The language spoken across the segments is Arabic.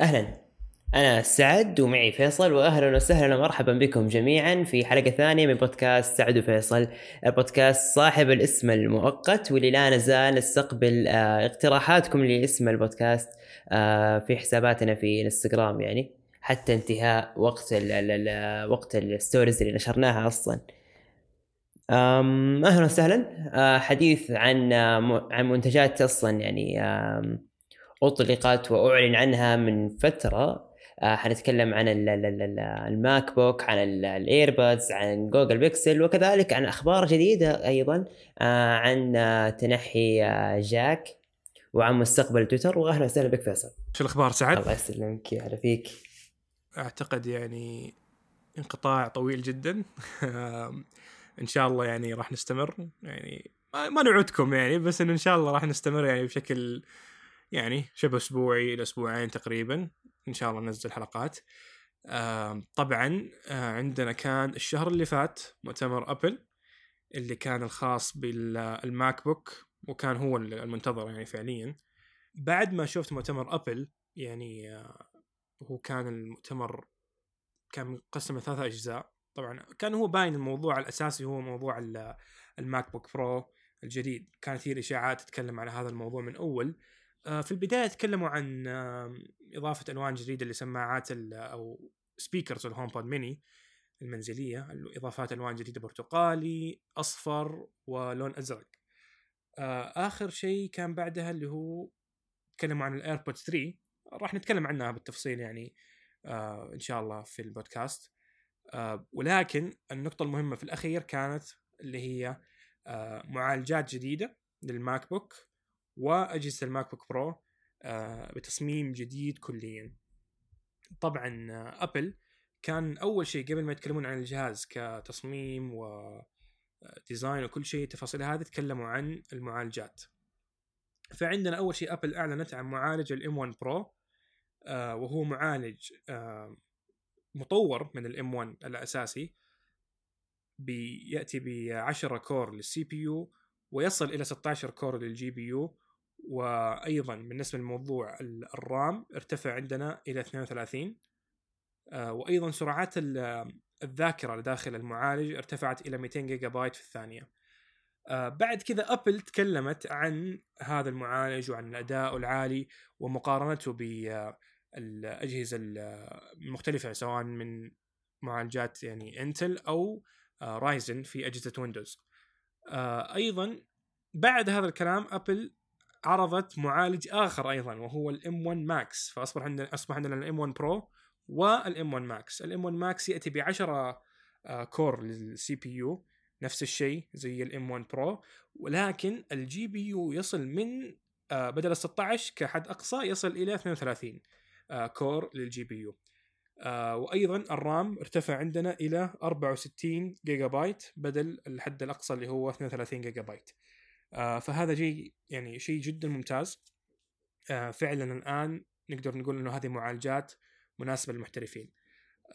أهلا. أنا سعد ومعي فيصل واهلا وسهلا ومرحبا بكم جميعا في حلقة ثانية من بودكاست سعد وفيصل البودكاست صاحب الاسم المؤقت واللي لا نزال نستقبل آه، اقتراحاتكم لاسم البودكاست آه، في حساباتنا في انستغرام يعني حتى انتهاء وقت ال ال وقت ال stories اللي نشرناها أصلا. أهلا وسهلا. آه، حديث عن عن منتجات أصلا يعني أطلقت وأعلن عنها من فترة. آه حنتكلم عن ال MacBook عن ال AirPods عن Google Pixel وكذلك عن أخبار جديدة أيضا آه عن آه تنحي آه جاك وعن مستقبل تويتر. واهلا وسهلا بك فيصل. شو الأخبار سعد؟ الله يسلمك يا فيك. أعتقد يعني انقطاع طويل جدا. إن شاء الله يعني راح نستمر. يعني ما نعودكم يعني بس إن شاء الله راح نستمر يعني بشكل يعني شبه أسبوعي إلى أسبوعين تقريبا. إن شاء الله ننزل حلقات. طبعا آه، عندنا كان الشهر اللي فات مؤتمر أبل اللي كان الخاص بالماك بوك وكان هو المنتظر يعني فعليا. بعد ما شفت مؤتمر أبل يعني آه، هو كان المؤتمر كان مقسم لثلاثة أجزاء. طبعا كان هو باين الموضوع الأساسي هو موضوع الماك بوك برو الجديد. كانت هي الإشاعات تتكلم على هذا الموضوع من أول. في البداية تكلموا عن إضافة ألوان جديدة لسماعات أو speakers ال HomePod mini المنزلية إضافات ألوان جديدة برتقالي أصفر ولون أزرق. آه، آخر شيء كان بعدها اللي هو تكلموا عن ال AirPod 3 راح نتكلم عنها بالتفصيل يعني آه، إن شاء الله في البودكاست. ولكن النقطة المهمة في الأخير كانت اللي هي معالجات جديدة للماك بوك واجهزه الماك بوك برو آه، بتصميم جديد كليا. طبعا ابل كان أول شيء قبل ما يتكلمون عن الجهاز كتصميم و design وكل شيء التفاصيل هذه تكلموا عن المعالجات. فعندنا أول شيء ابل أعلنت عن معالج ال M1 Pro وهو معالج آه، مطور من ال M1 الأساسي بياتي ب 10 core لل CPU ويصل إلى 16 core لل GPU وأيضا بالنسبة لموضوع ال RAM ارتفع عندنا إلى 32 آه، وأيضا سرعات الذاكرة داخل المعالج ارتفعت إلى 200 جيجا بايت في الثانية. آه، بعد كذا أبل تكلمت عن هذا المعالج وعن الأداء العالي ومقارنته بالاجهزه المختلفة سواء من معالجات يعني إنتل أو رايزن في أجهزة ويندوز. أيضا بعد هذا الكلام أبل عرضت معالج آخر أيضا وهو ال M1 Max فأصبح عندنا أصبح عندنا ال M1 Pro وال M1 Max ال M1 Max يأتي ب 10 core لل CPU. نفس الشيء زي ال M1 Pro ولكن ال GPU يصل من آه، بدل ال 16 كحد أقصى يصل إلى 32 core لل GPU. وأيضا ال RAM ارتفع عندنا إلى 64 جيجا بايت بدل الحد الأقصى اللي هو 32 جيجا بايت. آه فهذا شيء يعني شيء جدا ممتاز. آه فعلا الآن نقدر نقول إنه هذه معالجات مناسبة للمحترفين.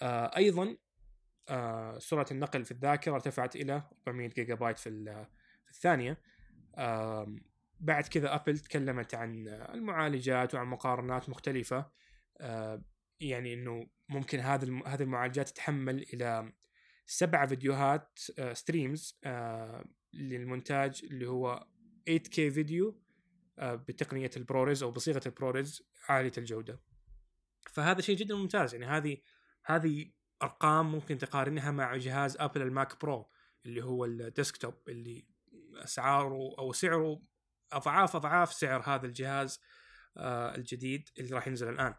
آه أيضا آه سرعة النقل في الذاكرة ارتفعت إلى 400 جيجا بايت في, الثانية. آه بعد كذا أبل تكلمت عن المعالجات وعن مقارنات مختلفة. آه يعني إنه ممكن هذا هذه المعالجات تتحمل إلى سبع فيديوهات streams آه، آه، للمونتاج اللي هو 8K فيديو آه، بتقنية ال ProRes أو بصيغة ال ProRes عالية الجودة. فهذا شيء جدا ممتاز. يعني هذه هذه أرقام ممكن تقارنها مع جهاز ابل الماك برو اللي هو ال desktop اللي أسعاره أو سعره أضعاف أضعاف سعر هذا الجهاز الجديد اللي راح ينزل الآن.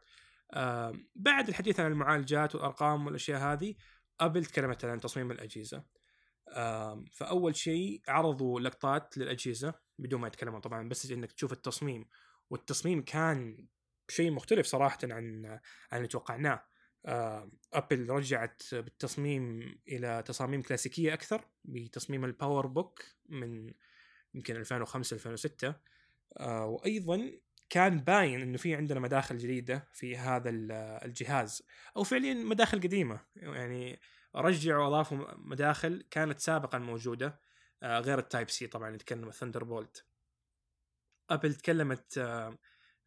بعد الحديث عن المعالجات والأرقام والأشياء هذه أبل تكلمت عن تصميم الأجهزة. فأول شيء عرضوا لقطات للأجهزة بدون ما يتكلموا طبعا بس إنك تشوف التصميم. والتصميم كان شيء مختلف صراحة عن عن اللي توقعناه. أبل رجعت بالتصميم إلى تصاميم كلاسيكية أكثر بتصميم ال PowerBook من يمكن 2005 2006 وأيضا كان باين إنه في عندنا مداخل جديدة في هذا الجهاز. أو فعليا مداخل قديمة. يعني رجعوا أضافوا مداخل كانت سابقا موجودة آه، غير ال Type-C طبعا نتكلم ال Thunderbolt أبل تكلمت آه،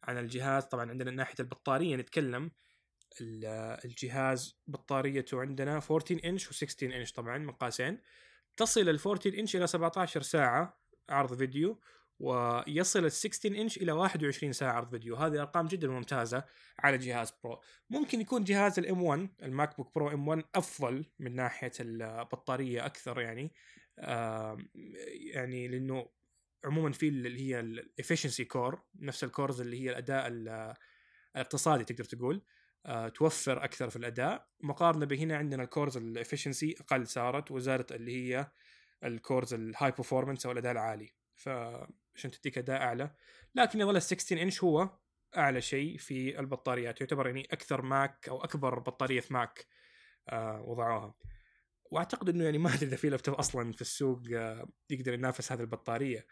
عن الجهاز طبعا عندنا ناحية البطارية نتكلم ال- الجهاز بطاريته عندنا 14 انش و16 انش طبعا مقاسين تصل ال 14 انش إلى 17 ساعة عرض فيديو ويصل ال 16 انش إلى 21 ساعة عرض فيديو. هذه ارقام جدا ممتازة على جهاز برو ممكن يكون جهاز ال M1 الماك بوك برو M1 أفضل من ناحية البطارية أكثر يعني. يعني لأنه عموما في اللي هي ال efficiency core نفس ال cores اللي هي الأداء ال- الاقتصادي تقدر تقول. آه، توفر أكثر في الأداء. مقارنة بهنا عندنا ال cores ال efficiency أقل صارت وزادت اللي هي ال cores ال high performance أو الأداء العالي. فعشان تديك أداء أعلى. لكن يظل ال 16 إنش هو أعلى شيء في البطاريات. يعتبر يعني أكثر ماك أو أكبر بطارية في ماك آه، وضعوها. وأعتقد إنه يعني ما أدري إذا في لابتوب أصلا في السوق آه، يقدر ينافس هذه البطارية.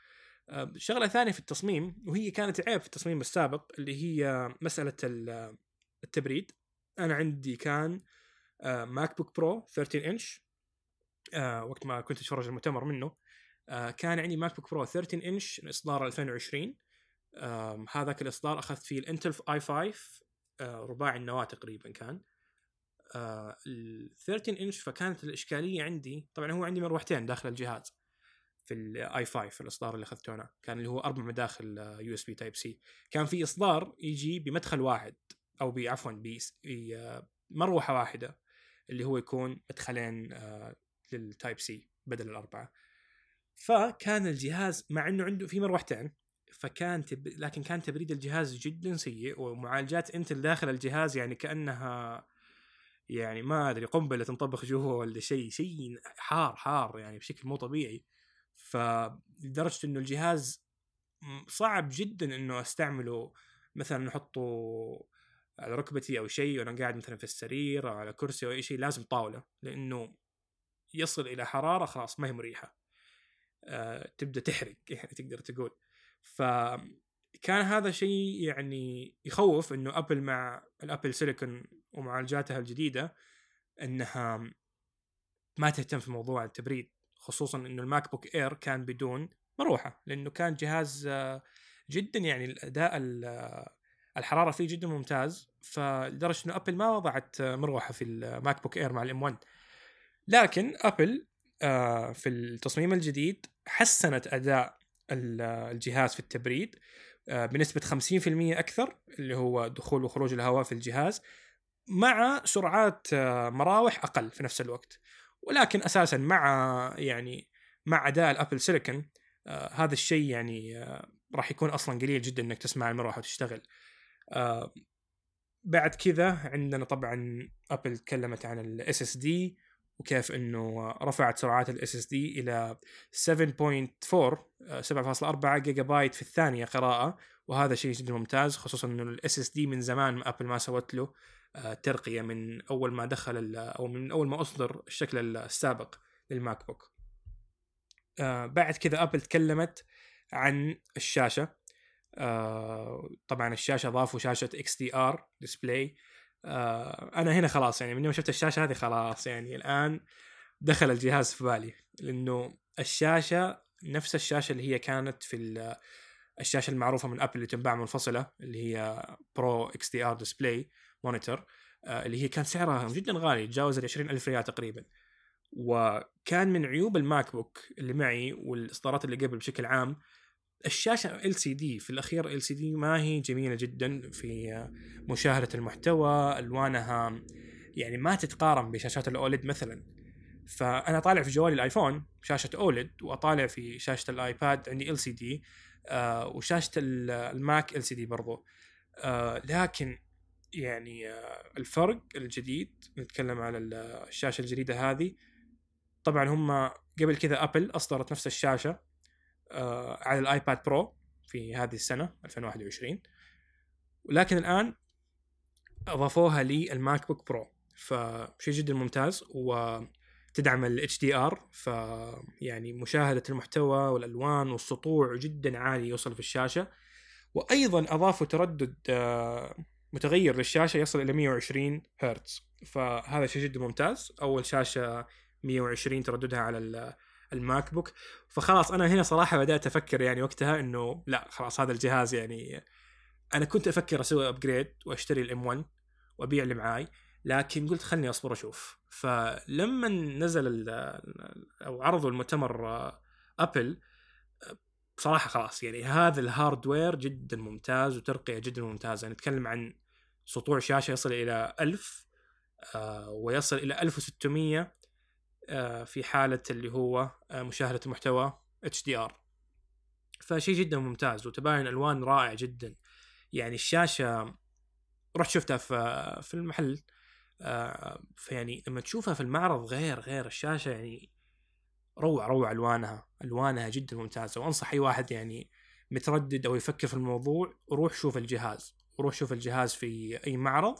آه، شغلة ثانية في التصميم وهي كانت عيب في التصميم السابق اللي هي مسألة ال- التبريد. أنا عندي كان ماك بوك برو 13 إنش وقت ما كنت أتفرج المؤتمر منه. آه، كان عندي ماك بوك برو 13 انش إصدار 2020 آم، هذاك الإصدار أخذت فيه الإنتل i5 آه، رباعي النواة تقريبا كان. آه، ال 13 إنش فكانت الإشكالية عندي طبعا هو عندي مروحتين داخل الجهاز في ال i5 الإصدار اللي أخذته أنا. كان اللي هو أربع مداخل USB Type-C كان في إصدار يجي بمدخل واحد أو عفوا بمروحه واحدة اللي هو يكون مدخلين آه، لل Type-C بدل الأربعة. فكان الجهاز مع إنه عنده في مروحتين فكان تب... لكن كان تبريد الجهاز جدا سيء ومعالجات إنتل داخل الجهاز يعني كأنها يعني ما أدري قنبلة تنطبخ جوا ولا شيء شيء حار حار يعني بشكل مو طبيعي. فلدرجة إنه الجهاز صعب جدا إنه أستعمله. مثلا نحطه على ركبتي أو شيء وأنا قاعد مثلا في السرير أو على كرسي أو أي شيء لازم طاولة لأنه يصل إلى حرارة خلاص ما هي مريحة. تبدأ تحرق يعني تقدر تقول. فكان هذا شيء يعني يخوف إنه Apple مع ال Apple Silicon ومعالجاتها الجديدة إنها ما تهتم في موضوع التبريد خصوصا إنه ال MacBook Air كان بدون مروحة لأنه كان جهاز آه، جدا يعني الأداء ال- آه، الحرارة فيه جدا ممتاز فلدرجة إنه Apple ما وضعت آه، مروحة في ال MacBook Air مع ال M1 لكن ابل آه، في التصميم الجديد حسنت أداء ال- آه، الجهاز في التبريد آه، بنسبة 50% أكثر اللي هو دخول وخروج الهواء في الجهاز مع سرعات آه، مراوح أقل في نفس الوقت. ولكن أساسا مع يعني مع أداء الأبل سيليكون آه هذا الشيء يعني آه راح يكون أصلا قليل جدا إنك تسمع المروحة وتشتغل. آه بعد كذا عندنا طبعا Apple تكلمت عن ال SSD وكيف إنه رفعت سرعات ال SSD إلى 7.4 آه، 7.4 جيجا بايت في الثانية قراءة. وهذا شيء جدا ممتاز خصوصا إنه ال SSD من زمان Apple ما سوت له آه، ترقية من أول ما دخل أو من أول ما أصدر الشكل السابق لل MacBook. آه، بعد كذا Apple تكلمت عن الشاشة. آه، طبعا الشاشة ضافوا شاشة XDR Display أنا هنا خلاص يعني من يوم شفت الشاشة هذه خلاص يعني الآن دخل الجهاز في بالي لأنه الشاشة نفس الشاشة اللي هي كانت في ال- الشاشة المعروفة من Apple اللي تنباع منفصلة اللي هي Pro XDR Display monitor آه، اللي هي كان سعرها جدا غالي تجاوز ال 20000 ريال تقريبا. وكان من عيوب ال MacBook اللي معي والإصدارات اللي قبل بشكل عام الشاشة ال سي دي في الأخير ال سي دي ما هي جميلة جدا في آه، مشاهدة المحتوى ألوانها يعني ما تتقارن بشاشات ال OLED مثلا. فأنا طالع في جوالي ال iPhone شاشة OLED وأطالع في شاشة ال iPad عندي LCD وشاشة ال- ال Mac LCD برضو. آه، لكن يعني آه، الفرق الجديد نتكلم على ال- الشاشة الجديدة هذه طبعا هم قبل كذا Apple أصدرت نفس الشاشة آه، على ال iPad Pro في هذه السنة 2021 ولكن الآن أضافوها لل MacBook Pro. فشيء جدا ممتاز وتدعم ال HDR. ف يعني مشاهدة المحتوى والألوان والسطوع جدا عالي يوصل في الشاشة. وأيضا أضافوا تردد آه، متغير للشاشة يصل إلى 120 هرتز. فهذا شيء جدا ممتاز. أول شاشة 120 ترددها على ال MacBook. فخلاص أنا هنا صراحة بدأت أفكر يعني وقتها إنه لا خلاص هذا الجهاز يعني أنا كنت أفكر أسوي upgrade وأشتري ال M1 وأبيع اللي معاي لكن قلت خلني أصبر أشوف فلما نزل أو عرضوا المؤتمر Apple بصراحه خلاص يعني هذا ال hardware جدا ممتاز وترقية جدا ممتازة. نتكلم عن سطوع شاشة يصل إلى 1000 آه ويصل إلى 1600 آه في حالة اللي هو آه مشاهدة المحتوى HDR. فشيء جدا ممتاز وتباين ألوان رائع جدا. يعني الشاشة رحت شفتها في في المحل آه فيعني لما تشوفها في المعرض غير غير الشاشة يعني روعة روعة ألوانها ألوانها جدا ممتازة. وأنصح أي واحد يعني متردد أو يفكر في الموضوع روح شوف الجهاز. روح شوف الجهاز في أي معرض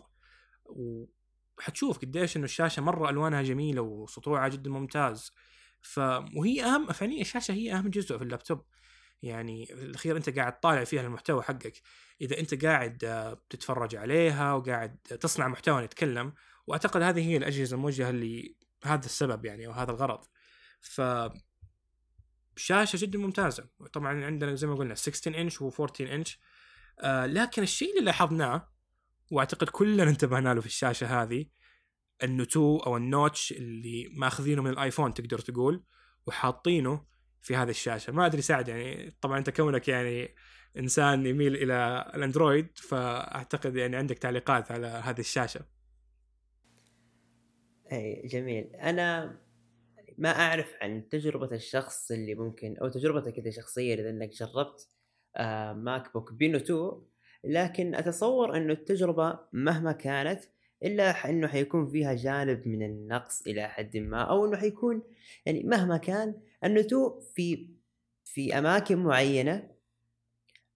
وحتشوف قديش إنه الشاشة مرة ألوانها جميلة وسطوعها جدا ممتاز. ف وهي أهم فعليا الشاشة هي أهم جزء في اللابتوب. يعني في الأخير أنت قاعد طالع فيها المحتوى حقك. إذا أنت قاعد تتفرج عليها وقاعد تصنع محتوى نتكلم وأعتقد هذه هي الأجهزة الموجهة اللي هذا السبب يعني أو هذا الغرض. ف شاشة جدا ممتازة. طبعا عندنا زي ما قلنا 16 انش و14 انش آه لكن الشيء اللي لاحظناه واعتقد كلنا انتبهنا له في الشاشة هذه النتو أو النوتش اللي ماخذينه من الآيفون تقدر تقول وحاطينه في هذه الشاشة. ما أدري سعد يعني طبعا أنت كونك يعني إنسان يميل إلى الأندرويد فأعتقد يعني عندك تعليقات على هذه الشاشة. إي جميل. أنا ما أعرف عن تجربة الشخص اللي ممكن أو تجربتك انت شخصيا إذا إنك جربت آه MacBook بنتوء لكن أتصور انه التجربة مهما كانت إلا إنه حيكون فيها جانب من النقص إلى حد ما أو إنه حيكون يعني مهما كان النتوء في في أماكن معينة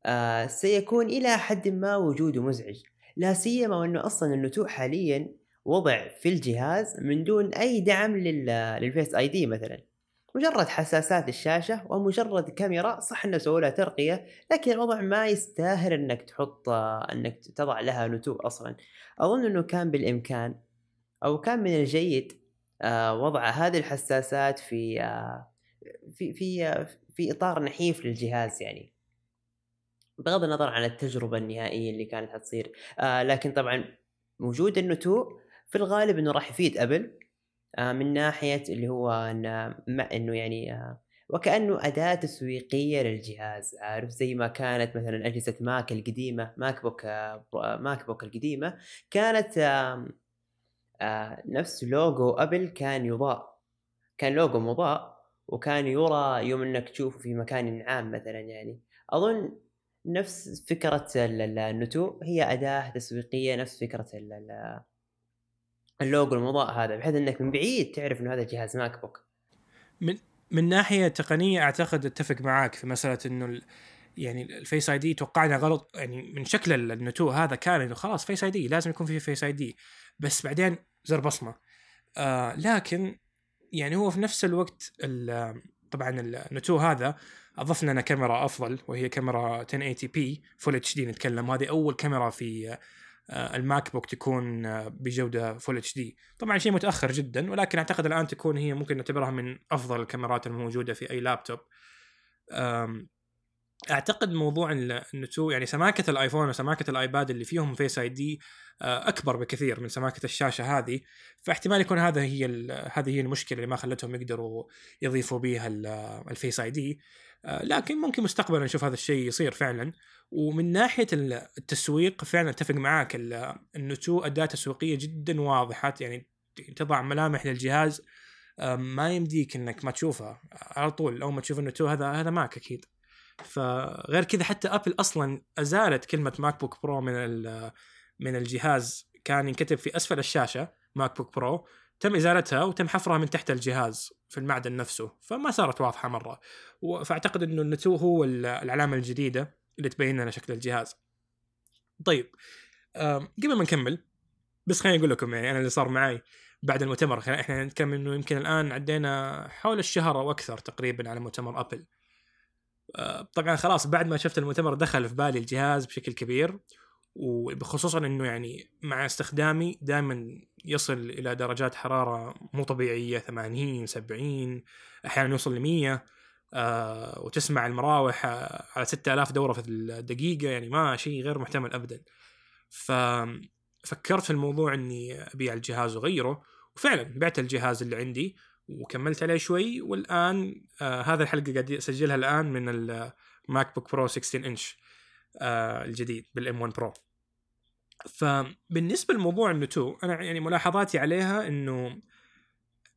آه سيكون إلى حد ما وجوده مزعج. لا سيما وأنه أصلا النتوء حاليا وضع في الجهاز من دون أي دعم لل Face ID مثلا. مجرد حساسات الشاشة ومجرد كاميرا صح إنه سووا لها ترقية لكن الوضع ما يستاهل إنك تحط إنك تضع لها نتوء أصلا. أظن إنه كان بالإمكان أو كان من الجيد آه، وضع هذه الحساسات في آه، في في في إطار نحيف للجهاز يعني. بغض النظر عن التجربة النهائية اللي كانت حتصير آه لكن طبعا وجود النتوء في الغالب إنه راح يفيد Apple. من ناحية اللي هو انه إنه يعني آه وكأنه أداة تسويقية للجهاز عارف؟ زي ما كانت مثلا أجهزة Mac القديمة MacBook آه MacBook القديمة كانت آه آه نفس logo Apple كان يضاء. كان لوجو مضاء وكان يرى يوم إنك تشوفه في مكان عام مثلا يعني. أظن نفس فكرة النتو هي أداة تسويقية نفس فكرة اللوجو المضاء هذا بحيث إنك من بعيد تعرف إنه هذا جهاز MacBook. من من ناحية تقنية أعتقد أتفق معاك في مسألة إنه يعني ال Face ID توقعنا غلط يعني من شكل النتو هذا كان إنه خلاص Face ID لازم يكون في Face ID. بس بعدين زر بصمة. آه لكن يعني هو في نفس الوقت طبعا النتو هذا أضاف لنا كاميرا أفضل وهي كاميرا 1080p Full HD نتكلم. وهذه أول كاميرا في ال MacBook تكون آه، بجودة Full HD. طبعا شيء متأخر جدا ولكن أعتقد الآن تكون هي ممكن نعتبرها من أفضل الكاميرات الموجودة في أي لابتوب. أعتقد موضوع النتو يعني سماكة ال iPhone وسماكة ال iPad اللي فيهم Face ID أكبر بكثير من سماكة الشاشة هذه. فاحتمال يكون هذا هي هذه هي المشكلة اللي ما خلتهم يقدروا يضيفوا بها ال Face ID. آه، لكن ممكن مستقبلا نشوف هذا الشيء يصير فعلا. ومن ناحية التسويق فعلا أتفق معاك ال notch أداة تسويقية جدا واضحة يعني تضع ملامح للجهاز آه، ما يمديك إنك ما تشوفها على طول اول ما تشوف ال notch هذا هذا ماك أكيد. فغير كذا حتى أبل أصلا أزالت كلمة ماك بوك برو من من الجهاز. كان ينكتب في أسفل الشاشة ماك بوك برو. تم إزالتها وتم حفرها من تحت الجهاز في المعدن نفسه فما صارت واضحة مرة. فأعتقد إنه النتو هو العلامة الجديدة اللي تبين لنا شكل الجهاز. طيب قبل ما نكمل بس خليني أقول لكم يعني أنا اللي صار معي بعد المؤتمر إحنا نتكلم إنه يمكن الآن عدينا حول الشهر أو أكثر تقريبا على مؤتمر أبل. طبعا خلاص بعد ما شفت المؤتمر دخل في بالي الجهاز بشكل كبير وبخصوصا إنه يعني مع استخدامي دائما يصل إلى درجات حرارة مو طبيعية 80 70 أحيانا يوصل ل 100 آه وتسمع المراوح آه، على 6000 دورة في الدقيقة يعني ما شيء غير محتمل ابدا. ففكرت في الموضوع إني أبيع الجهاز وأغيره وفعلا بعت الجهاز اللي عندي وكملت عليه شوي والآن آه هذا الحلقة قاعد أسجلها الآن من الماك بوك برو 16 إنش. الجديد بال M1 Pro فبالنسبة لموضوع ال notch أنا يعني ملاحظاتي عليها إنه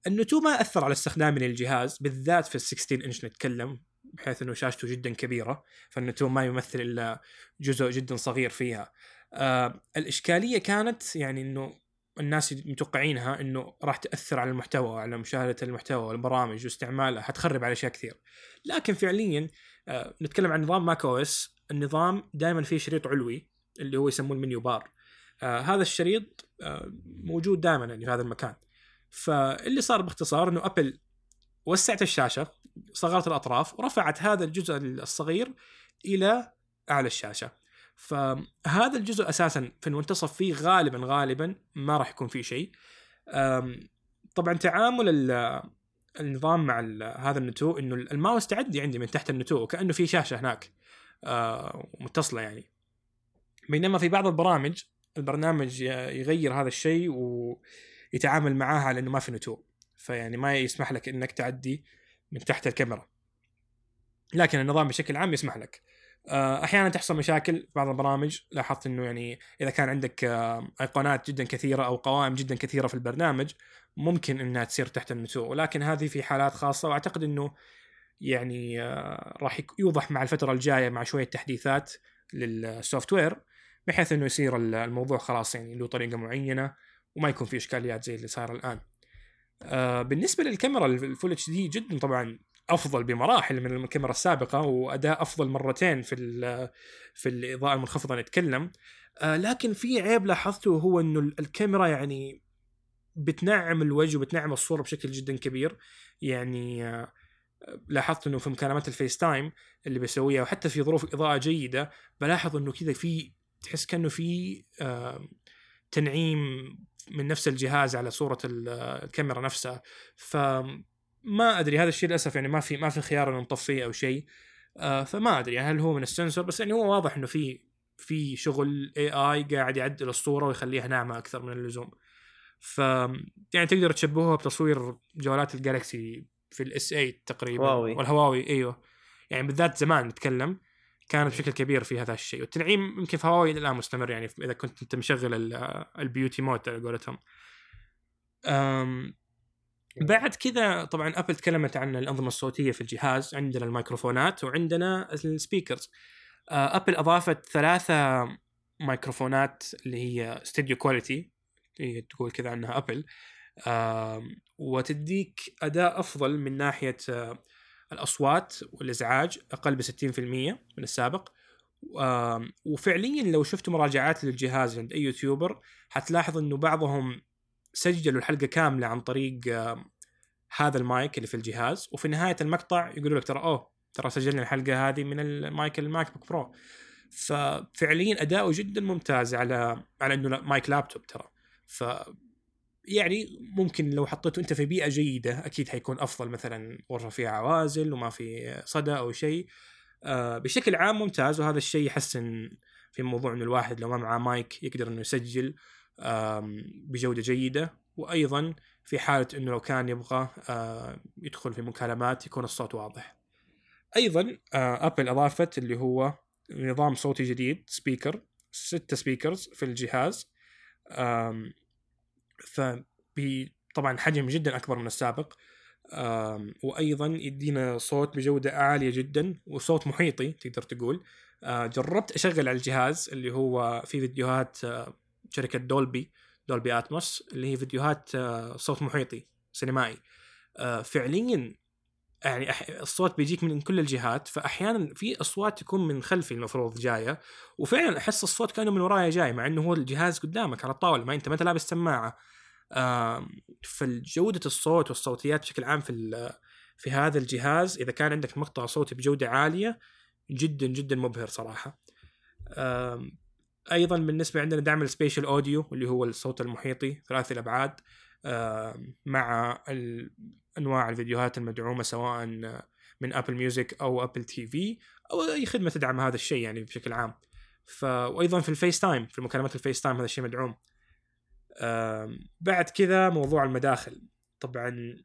ال notch ما أثر على استخدامي للجهاز بالذات في ال 16 انش نتكلم بحيث إنه شاشته جدا كبيرة فال notch ما يمثل إلا جزء جدا صغير فيها. آه الإشكالية كانت يعني إنه الناس متوقعينها إنه راح تأثر على المحتوى على مشاهدة المحتوى والبرامج واستعمالها حتخرب على أشياء كثير لكن فعليا آه نتكلم عن نظام macOS النظام دائما فيه شريط علوي اللي هو يسموه ال menu bar. آه هذا الشريط آه موجود دائما يعني في هذا المكان. فاللي صار باختصار إنه أبل وسعت الشاشة صغرت الأطراف ورفعت هذا الجزء الصغير إلى أعلى الشاشة. فهذا الجزء أساسا في المنتصف فيه غالبا غالبا ما راح يكون فيه شيء. طبعا تعامل النظام مع هذا النتو إنه الماوس تعدي عندي من تحت النتو وكأنه في شاشة هناك. متصله يعني. بينما في بعض البرامج البرنامج يغير هذا الشيء ويتعامل معاها على انه ما في نتو فيعني ما يسمح لك إنك تعدي من تحت الكاميرا. لكن النظام بشكل عام يسمح لك. آه، أحيانا تحصل مشاكل في بعض البرامج. لاحظت إنه يعني إذا كان عندك آه، أيقونات جدا كثيرة أو قوائم جدا كثيرة في البرنامج ممكن إنها تصير تحت النتو ولكن هذه في حالات خاصة وأعتقد إنه يعني آه، راح يوضح مع الفترة الجاية مع شوية تحديثات لل software بحيث إنه يصير الموضوع خلاص يعني له طريقة معينة وما يكون في إشكاليات زي اللي صار الآن. بالنسبة للكاميرا ال full HD جدا طبعا أفضل بمراحل من الكاميرا السابقة وأداء أفضل مرتين في في الإضاءة المنخفضة نتكلم آه لكن في عيب لاحظته هو إنه الكاميرا يعني بتنعم الوجه وبتنعم الصورة بشكل جدا كبير يعني آه لاحظت إنه في مكالمات ال FaceTime اللي بسويها وحتى في ظروف إضاءة جيدة بلاحظ إنه كذا في تحس كأنه في تنعيم من نفس الجهاز على صورة الكاميرا نفسها. ف ما أدري هذا الشيء للأسف يعني ما في ما في خيار إنه نطفيه أو شيء. آه فما أدري هل هو من ال sensor بس يعني هو واضح إنه في في شغل AI قاعد يعدل الصورة ويخليها ناعمة أكثر من اللزوم. ف يعني تقدر تشبهها بتصوير جوالات ال Galaxy في ال S 8 تقريبا. هواوي. والهواوي إيوه. يعني بالذات زمان نتكلم كانت بشكل كبير في هذا الشيء. والتنعيم يمكن في هواوي الآن مستمر يعني إذا كنت أنت مشغل ال beauty mode على قولتهم. بعد كذا طبعا ابل تكلمت عن الأنظمة الصوتية في الجهاز عندنا الميكروفونات وعندنا ال speakers ابل أضافت ثلاثة ميكروفونات اللي هي studio quality هي تقول كذا عنها ابل وتديك أداء أفضل من ناحية الأصوات والإزعاج أقل ب 60% من السابق. وفعليا لو شفتوا مراجعات للجهاز عند أي يوتيوبر حتلاحظ إنه بعضهم سجلوا الحلقة كاملة عن طريق هذا المايك اللي في الجهاز. وفي نهاية المقطع يقولوا لك ترى أوه ترى سجلنا الحلقة هذه من المايك الماك بوك برو. ففعليا أداؤه جدا ممتاز على على إنه مايك لابتوب ترى. ف يعني ممكن لو حطيته انت في بيئة جيدة أكيد حيكون أفضل مثلا غرفه فيها عوازل وما في صدى أو شيء. آه بشكل عام ممتاز وهذا الشيء يحسن في موضوع إنه الواحد لو ما معاه مايك يقدر إنه يسجل بجودة جيدة. وأيضا في حالة إنه لو كان يبغى يدخل في مكالمات يكون الصوت واضح. أيضا ابل أضافت اللي هو نظام صوتي جديد speaker ستة speakers في الجهاز. ف طبعا حجم جدا أكبر من السابق. وأيضا يدينا صوت بجودة عالية جدا وصوت محيطي تقدر تقول. جربت أشغل على الجهاز اللي هو في فيديوهات شركة Dolby Dolby Atmos اللي هي فيديوهات آه، صوت محيطي سينمائي. آه، فعليا يعني الصوت بيجيك من كل الجهات فاحيانا في أصوات تكون من خلفي المفروض جاية وفعلا أحس الصوت كأنه من ورايا جاي مع إنه هو الجهاز قدامك على الطاوله ما أنت ما أنت لابس سماعة. فجودة الصوت والصوتيات بشكل عام في في هذا الجهاز إذا كان عندك مقطع صوتي بجودة عالية جدا جدا مبهر صراحة. أيضا بالنسبة عندنا دعم ال spatial audio اللي هو الصوت المحيطي ثلاثي الأبعاد. مع أنواع الفيديوهات المدعومة سواء من Apple Music أو Apple TV أو أي خدمة تدعم هذا الشيء يعني بشكل عام. ف وأيضا في ال FaceTime في مكالمات ال FaceTime هذا الشيء مدعوم. بعد كذا موضوع المداخل. طبعا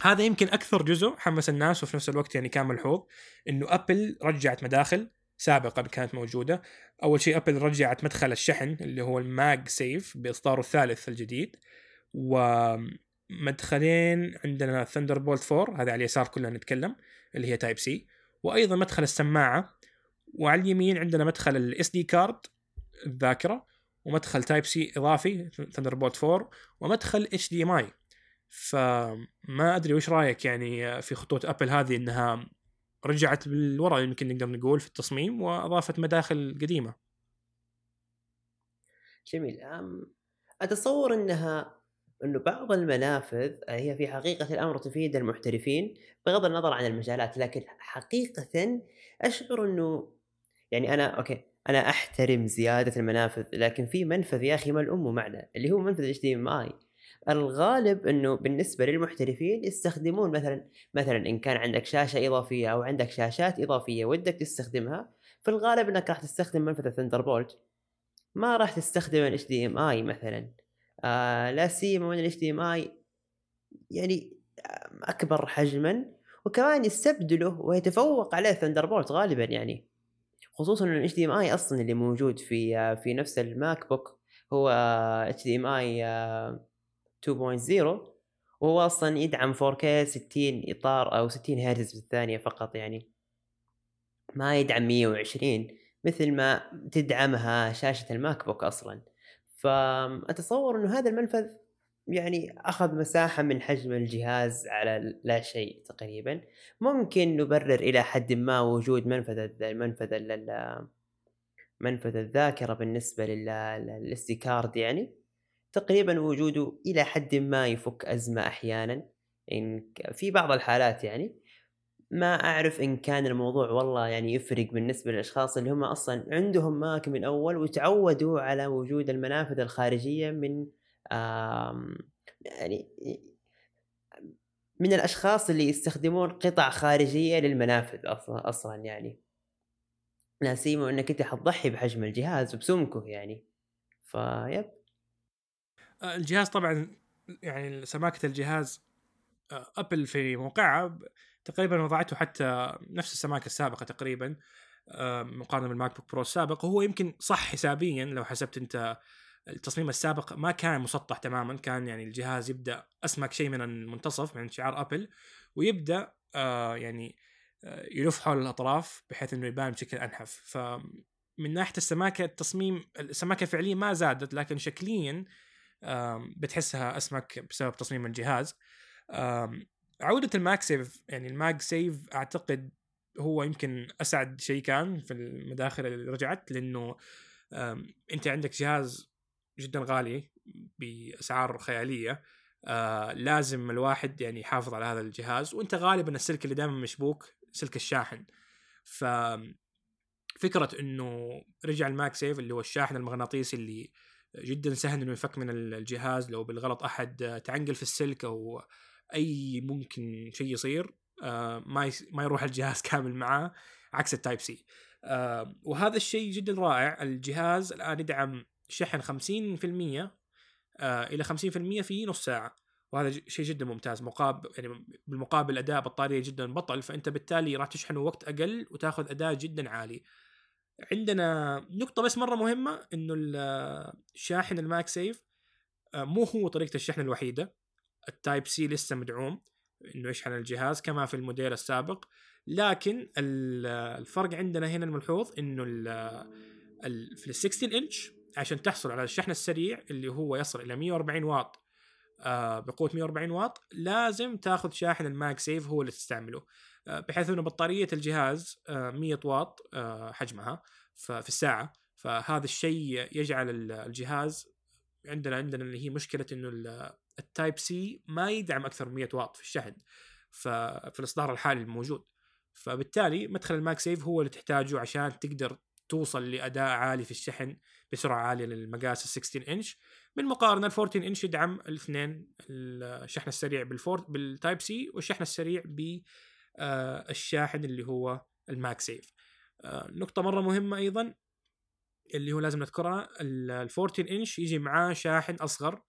هذا يمكن أكثر جزء حمس الناس وفي نفس الوقت يعني كان ملحوظ إنه ابل رجعت مداخل سابقا كانت موجودة. أول شيء ابل رجعت مدخل الشحن اللي هو ال MagSafe بإصداره الثالث الجديد. ومدخلين عندنا Thunderbolt 4 هذا على اليسار كلنا نتكلم اللي هي Type-C وأيضا مدخل السماعة. وعلى اليمين عندنا مدخل ال SD card الذاكرة ومدخل Type-C إضافي Thunderbolt 4 ومدخل HDMI فما أدري وش رأيك يعني في خطوط ابل هذه إنها رجعت بالوراء يمكن نقدر نقول في التصميم وأضافت مداخل قديمة. جميل. أتصور إنها إنه بعض المنافذ هي في حقيقة الأمر تفيد المحترفين بغض النظر عن المجالات لكن حقيقه أشعر إنه يعني أنا okay أنا أحترم زيادة المنافذ لكن في منفذ يا أخي ماله معنى اللي هو منفذ HDMI الغالب إنه بالنسبة للمحترفين يستخدمون مثلا مثلا إن كان عندك شاشة إضافية أو عندك شاشات إضافية ودك تستخدمها في الغالب إنك راح تستخدم منفذ ال Thunderbolt ما راح تستخدم HDMI مثلا. آه لا سيما من ال HDMI يعني أكبر حجما. وكمان يستبدله ويتفوق عليه Thunderbolt غالبا يعني. خصوصا ان ال HDMI أصلا اللي موجود في آه في نفس الماك بوك هو HDMI 2.0 وهو أصلا يدعم 4K 60 إطار أو 60 هرتز بالثانية فقط يعني. ما يدعم 120 مثل ما تدعمها شاشة الماك بوك أصلا. فأتصور إنه هذا المنفذ يعني أخذ مساحة من حجم الجهاز على لا شيء تقريبا. ممكن نبرر إلى حد ما وجود منفذ المنفذ منفذ الذاكرة بالنسبة لل SD card يعني. تقريبا وجوده إلى حد ما يفك أزمة أحيانا. إن في بعض الحالات يعني ما أعرف إن كان الموضوع والله يعني يفرق بالنسبة للأشخاص اللي هم أصلا عندهم ماك من أول وتعودوا على وجود المنافذ الخارجية من يعني من الأشخاص اللي يستخدمون قطع خارجية للمنافذ أصلا يعني. لا سيما إنك أنت حتضحي بحجم الجهاز وبسمكه يعني. فيب آه، الجهاز طبعا يعني سماكة الجهاز آه، أبل في موقعها تقريبا وضعته حتى نفس السماكة السابقة تقريبا آه، مقارنة بالماك بوك برو السابق. وهو يمكن صح حسابيا لو حسبت أنت التصميم السابق ما كان مسطح تماما كان يعني الجهاز يبدأ أسمك شيء من المنتصف من شعار ابل ويبدأ يعني يلف حول الأطراف بحيث إنه يبان بشكل أنحف. فمن ناحية السماكة التصميم السماكة فعليا ما زادت لكن شكليا بتحسها أسمك بسبب تصميم الجهاز. عودة ال MagSafe يعني ال MagSafe أعتقد هو يمكن أسعد شيء كان في المداخل اللي رجعت لأنه أنت عندك جهاز جدا غالي بأسعار خيالية آه لازم الواحد يعني يحافظ على هذا الجهاز وأنت غالبا السلك اللي دائما مشبوك سلك الشاحن. ف فكرة إنه رجع ال MagSafe اللي هو الشاحن المغناطيسي اللي جدا سهل إنه يفك من الجهاز لو بالغلط أحد تعنقل في السلك أو أي ممكن شيء يصير آه، ما ما يروح الجهاز كامل معاه عكس ال Type-C. آه، وهذا الشيء جدا رائع. الجهاز الآن يدعم شحن 50% آه، إلى 50% في نص ساعة. وهذا شيء جدا ممتاز. مقابل يعني بالمقابل أداء بطارية جدا بطل فأنت بالتالي راح تشحنه وقت أقل وتاخذ أداء جدا عالي. عندنا نقطة بس مرة مهمة إنه الشاحن ال MagSafe مو هو طريقة الشحن الوحيدة. ال Type-C لسه مدعوم إنه يشحن الجهاز كما في الموديل السابق. لكن الفرق عندنا هنا الملحوظ إنه في ال 16 انش عشان تحصل على الشحن السريع اللي هو يصل إلى 140 واط آه، بقوة 140 واط لازم تاخذ شاحن ال MagSafe هو اللي تستعمله آه، بحيث إنه بطارية الجهاز 100 آه، واط آه، حجمها في الساعة. فهذا الشيء يجعل الجهاز عندنا عندنا اللي هي مشكلة إنه ال Type-C ما يدعم أكثر من 100 واط في الشحن ففي الإصدار الحالي الموجود. فبالتالي مدخل ال MagSafe هو اللي تحتاجه عشان تقدر توصل لأداء عالي في الشحن بسرعة عالية للمقاس ال 16 انش بالمقارنه ال 14 انش يدعم الاثنين الشحن السريع بالفور بال Type-C والشحن السريع ب آه اللي هو ال MagSafe. آه نقطة مرة مهمة أيضا اللي هو لازم نذكرها ال 14 إنش يجي معاه شاحن أصغر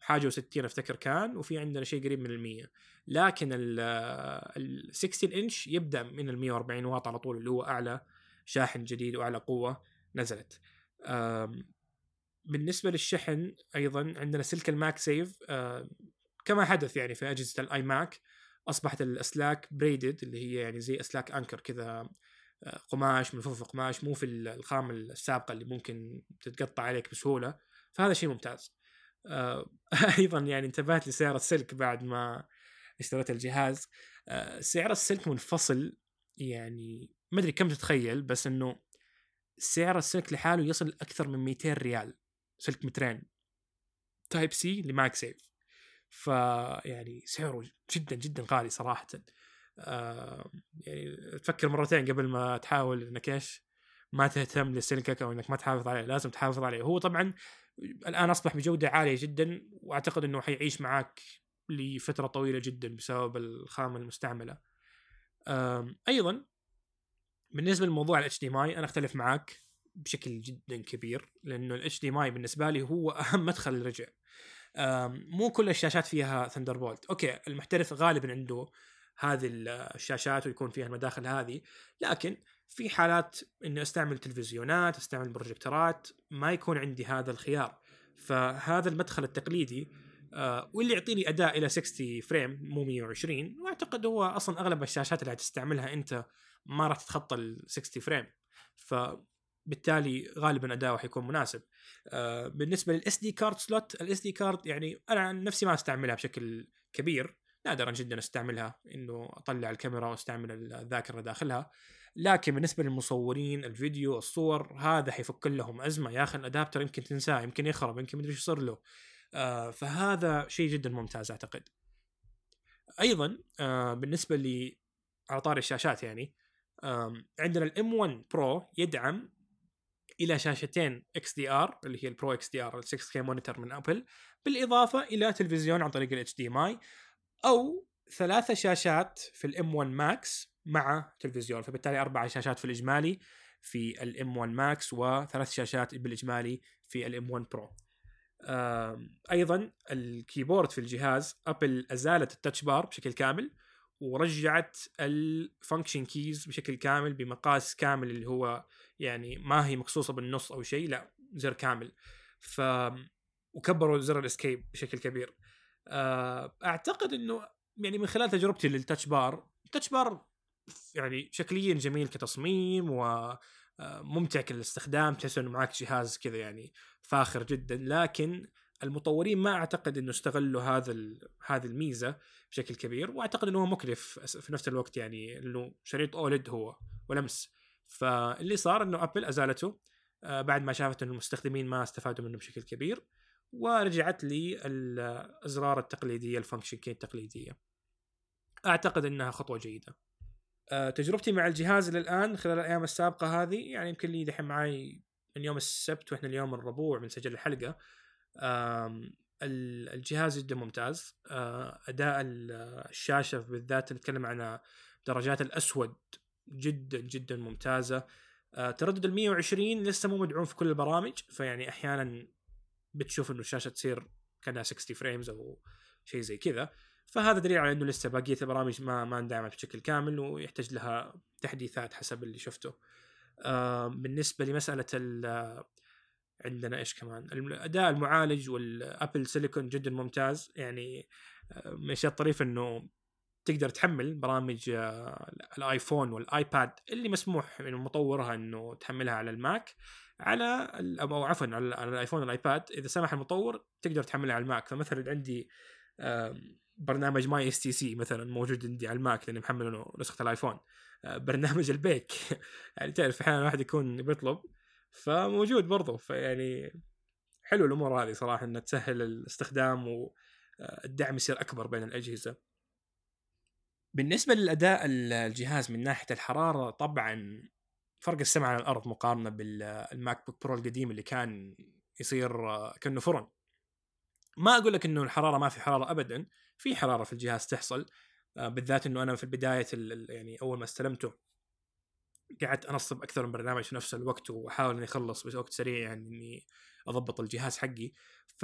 حاجة و60 أفتكر كان وفي عندنا شيء قريب من ال 100 لكن ال 16 إنش يبدأ من ال 140 واط على طول اللي هو أعلى شاحن جديد وأعلى قوة نزلت. بالنسبة للشحن أيضا عندنا سلك ال MagSafe كما حدث يعني في أجهزة الاي ماك أصبحت الاسلاك braided اللي هي يعني زي اسلاك انكر كذا قماش ملفوف قماش مو في الخامه السابقة اللي ممكن تتقطع عليك بسهولة. فهذا شيء ممتاز. آه، أيضا يعني انتبهت لسعر السلك بعد ما اشتريت الجهاز. آه، سعر السلك منفصل يعني ما أدري كم تتخيل بس إنه سعر السلك لحاله يصل أكثر من 200 ريال سلك مترين. Type-C ل MagSafe. فيعني سعره جدا جدا غالي صراحة. آه يعني تفكر مرتين قبل ما تحاول إنك إيش؟ ما تهتم لسلكك أو إنك ما تحافظ عليه لازم تحافظ عليه. هو طبعا الآن أصبح بجودة عالية جدا وأعتقد إنه حيعيش معك لفترة طويلة جدا بسبب الخامة المستعملة. أيضا بالنسبة لموضوع ال HDMI أنا أختلف معك بشكل جدا كبير لأنه ال HDMI بالنسبة لي هو أهم مدخل رجع مو كل الشاشات فيها Thunderbolt okay المحترف غالبا عنده هذه الشاشات ويكون فيها المداخل هذه لكن في حالات إني أستعمل تلفزيونات أستعمل بروجيكتورات ما يكون عندي هذا الخيار. فهذا المدخل التقليدي آه واللي يعطيني أداء إلى 60 frame مو 120 وأعتقد هو أصلا أغلب الشاشات اللي هتستعملها أنت ما راح تتخطى ال 60 frame فبالتالي غالبا أداؤه حيكون مناسب. آه بالنسبة لل SD card slot ال SD card يعني أنا عن نفسي ما أستعملها بشكل كبير. نادرا جدا أستعملها إنه أطلع الكاميرا وأستعمل الذاكرة داخلها. لكن بالنسبة للمصورين الفيديو الصور هذا حيفك لهم أزمة. يا أخي ال adapter يمكن تنساه يمكن يخرب يمكن مدري إيش يصير له. آه فهذا شيء جدا ممتاز أعتقد. أيضا آه بالنسبة على طاري الشاشات يعني عندنا ال M1 Pro يدعم إلى شاشتين XDR اللي هي ال Pro XDR ال 6K monitor من ابل بالإضافة إلى تلفزيون عن طريق ال HDMI أو ثلاثة شاشات في ال M1 Max مع تلفزيون فبالتالي أربع شاشات في الإجمالي في ال M1 Max وثلاث شاشات بالإجمالي في ال M1 Pro أيضا ال keyboard في الجهاز ابل أزالت ال Touch Bar بشكل كامل ورجعت ال function keys بشكل كامل بمقاس كامل اللي هو يعني ما هي مقصوصه بالنص أو شيء لا زر كامل. ف وكبروا زر ال escape بشكل كبير. أعتقد إنه يعني من خلال تجربتي لل Touch Bar ال Touch Bar يعني شكليا جميل كتصميم و ممتع كالاستخدام تحس إنه معك جهاز كذا يعني فاخر جدا. لكن المطورين ما أعتقد إنه استغلوا هذا هذه الميزة بشكل كبير وأعتقد إنه هو مكلف في نفس الوقت يعني إنه شريط OLED هو ولمس. فاللي صار إنه ابل أزالته آه، بعد ما شافت إنه المستخدمين ما استفادوا منه بشكل كبير ورجعت لي الأزرار التقليدية ال function key التقليدية. أعتقد إنها خطوة جيدة. آه، تجربتي مع الجهاز للآن خلال الأيام السابقة هذه يعني يمكن لي دحين معي من يوم السبت وإحنا اليوم الربوع بنسجل الحلقة. الجهاز جدا ممتاز. آه، أداء الشاشة بالذات نتكلم عن درجات الأسود جدا جدا ممتازة. آه، تردد ال 120 لسه مو مدعوم في كل البرامج فيعني أحيانا بتشوف إنه الشاشة تصير كأنها 60 فريمز أو شيء زي كذا. فهذا دليل على إنه لسه بقيه البرامج ما ما اندعمت بشكل كامل ويحتاج لها تحديثات حسب اللي شفته. آه بالنسبة لمسألة عندنا إيش كمان؟ أداء المعالج وال Apple Silicon جدا ممتاز. يعني من الاشياء الطريفه إنه تقدر تحمل برامج آه، الآيفون والآيباد اللي مسموح من مطورها إنه تحملها على الماك. على أو عفوا على الآيفون والايباد إذا سمح المطور تقدر تحملها على الماك. فمثلا عندي برنامج my stc مثلا موجود عندي على الماك لأني محمل نسخة الآيفون. آه، برنامج البيك. يعني تعرف أحيانا الواحد يكون بيطلب. فموجود برضو. فيعني حلو الأمور هذه صراحة إنها تسهل الاستخدام والدعم يصير أكبر بين الأجهزة. بالنسبة للأداء الجهاز من ناحية الحرارة طبعا فرق السماء عن الأرض مقارنة بالماك بوك برو القديم اللي كان يصير كأنه فرن. ما أقول لك إنه الحرارة ما في حرارة ابدا، في حرارة في الجهاز تحصل آه، بالذات إنه أنا في بدايه يعني أول ما استلمته قعدت أنصب أكثر من برنامج في نفس الوقت وأحاول إني أخلص بوقت سريع يعني إني أضبط الجهاز حقي ف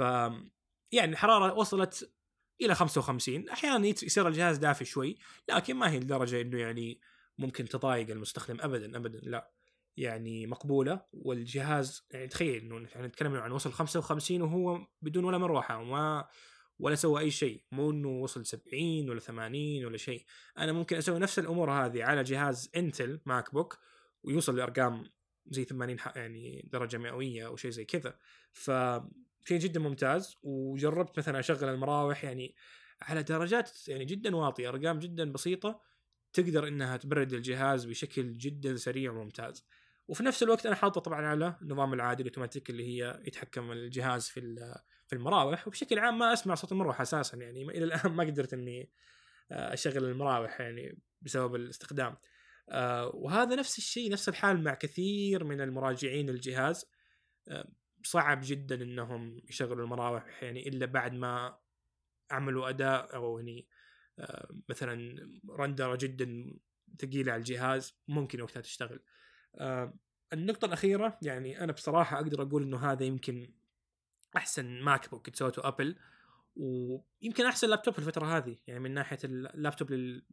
يعني الحرارة وصلت إلى 55 أحيانا يصير الجهاز دافي شوي لكن ما هي لدرجة إنه يعني ممكن تضايق المستخدم ابدا ابدا لا. يعني مقبولة والجهاز يعني تخيل إنه يعني نتكلم عن وصل 55 وهو بدون ولا مروحة وما ولا سوى أي شيء. مو إنه وصل 70 ولا 80 ولا شيء. أنا ممكن أسوي نفس الأمور هذه على جهاز إنتل ماك بوك ويوصل لأرقام زي 80 يعني درجة مئوية أو شيء زي كذا. ف شيء جدا ممتاز وجربت مثلا أشغل المراوح يعني على درجات يعني جدا واطية أرقام جدا بسيطة. تقدر إنها تبرد الجهاز بشكل جدا سريع وممتاز. وفي نفس الوقت أنا حاطه طبعا على النظام العادي الأوتوماتيك اللي هي يتحكم الجهاز في في المراوح. وبشكل عام ما أسمع صوت المروحة أساسا يعني إلى الآن ما قدرت إني آه، أشغل المراوح يعني بسبب الاستخدام. آه، وهذا نفس الشيء نفس الحال مع كثير من المراجعين للجهاز آه، صعب جدا إنهم يشغلوا المراوح يعني إلا بعد ما عملوا أداء أو يعني مثلا رندرة جدا ثقيلة على الجهاز ممكن وقتها تشتغل. النقطة الأخيرة يعني أنا بصراحة أقدر أقول إنه هذا يمكن أحسن ماك بوك سوته أبل ويمكن أحسن لابتوب في الفترة هذه يعني من ناحية اللابتوب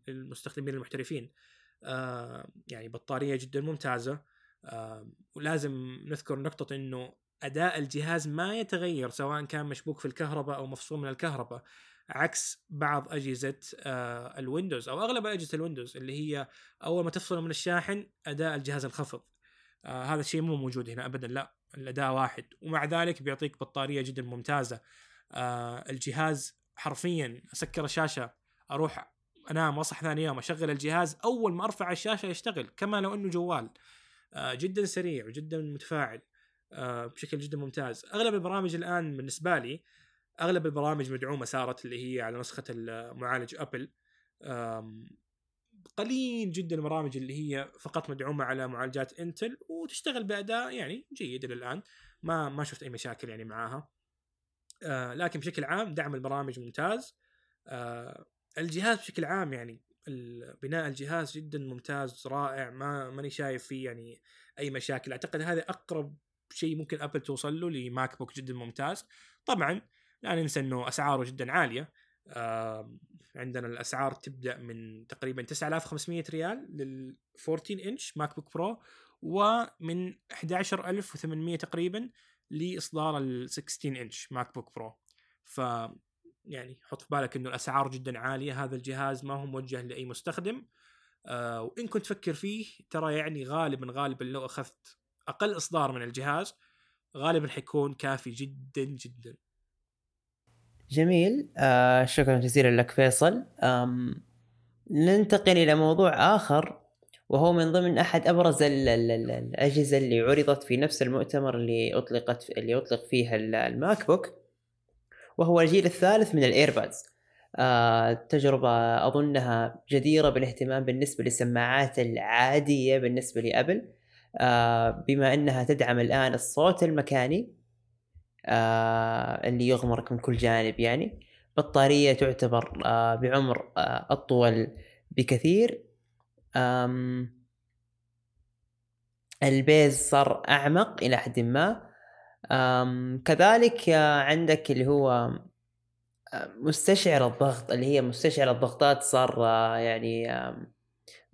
للمستخدمين المحترفين. آه يعني بطارية جدا ممتازة. آه ولازم نذكر نقطة إنه أداء الجهاز ما يتغير سواء كان مشبوك في الكهرباء أو مفصول من الكهرباء عكس بعض أجهزة آه الويندوز أو أغلب أجهزة الويندوز اللي هي أول ما تفصل من الشاحن أداء الجهاز انخفض آه هذا الشيء مو موجود هنا ابدا لا الأداء واحد. ومع ذلك بيعطيك بطارية جدا ممتازة. آه الجهاز حرفيا أسكر الشاشة أروح أنام واصح ثاني يوم أشغل الجهاز أول ما أرفع الشاشة يشتغل كما لو إنه جوال. جدا سريع وجدا متفاعل. بشكل جدا ممتاز. أغلب البرامج الآن بالنسبة لي أغلب البرامج مدعومة صارت اللي هي على نسخة المعالج أبل. قليل جدا البرامج اللي هي فقط مدعومة على معالجات إنتل وتشتغل باداء يعني جيد إلى الان ما ما شفت أي مشاكل يعني معاها. آه لكن بشكل عام دعم البرامج ممتاز. آه الجهاز بشكل عام يعني بناء الجهاز جدا ممتاز رائع ما ماني شايف فيه يعني أي مشاكل. أعتقد هذا أقرب شيء ممكن ابل توصل له لماك بوك جدا ممتاز. طبعا لا ننسى إنه أسعاره جدا عالية. آه عندنا الأسعار تبدأ من تقريبا 9500 ريال لل 14 انش ماك بوك برو ومن 11800 تقريبا لإصدار ال 16 انش ماك بوك برو ف يعني حط في بالك إنه الأسعار جدا عالية. هذا الجهاز ما هو موجه لأي مستخدم. آه وإن كنت تفكر فيه ترى يعني غالبا غالبا لو أخذت أقل إصدار من الجهاز غالبا حيكون كافي جدا جدا. جميل. آه شكرا جزيلا لك فيصل. آم ننتقل إلى موضوع آخر وهو من ضمن أحد أبرز ال ال ال الأجهزة اللي عرضت في نفس المؤتمر اللي أطلقت اللي أطلق فيها الماك بوك وهو الجيل الثالث من الإيربادز. آه تجربة أظنها جديرة بالاهتمام بالنسبة للسماعات العادية بالنسبة لأبل. بما أنها تدعم الآن الصوت المكاني آه اللي يغمرك من كل جانب يعني بطارية تعتبر آه بعمر آه أطول بكثير. البيز صار أعمق إلى حد ما. كذلك آه عندك اللي هو آه، مستشعر الضغط اللي هي مستشعر الضغطات صار آه يعني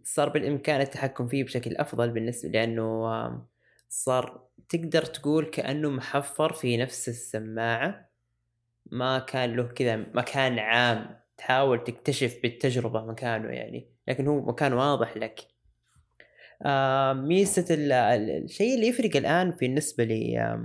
صار بالإمكان التحكم فيه بشكل أفضل بالنسبة لأنه صار تقدر تقول كأنه محفر في نفس السماعة. ما كان له كذا مكان عام تحاول تكتشف بالتجربة مكانه يعني لكن هو مكان واضح لك. ميزة الشيء اللي يفرق الآن بالنسبة لي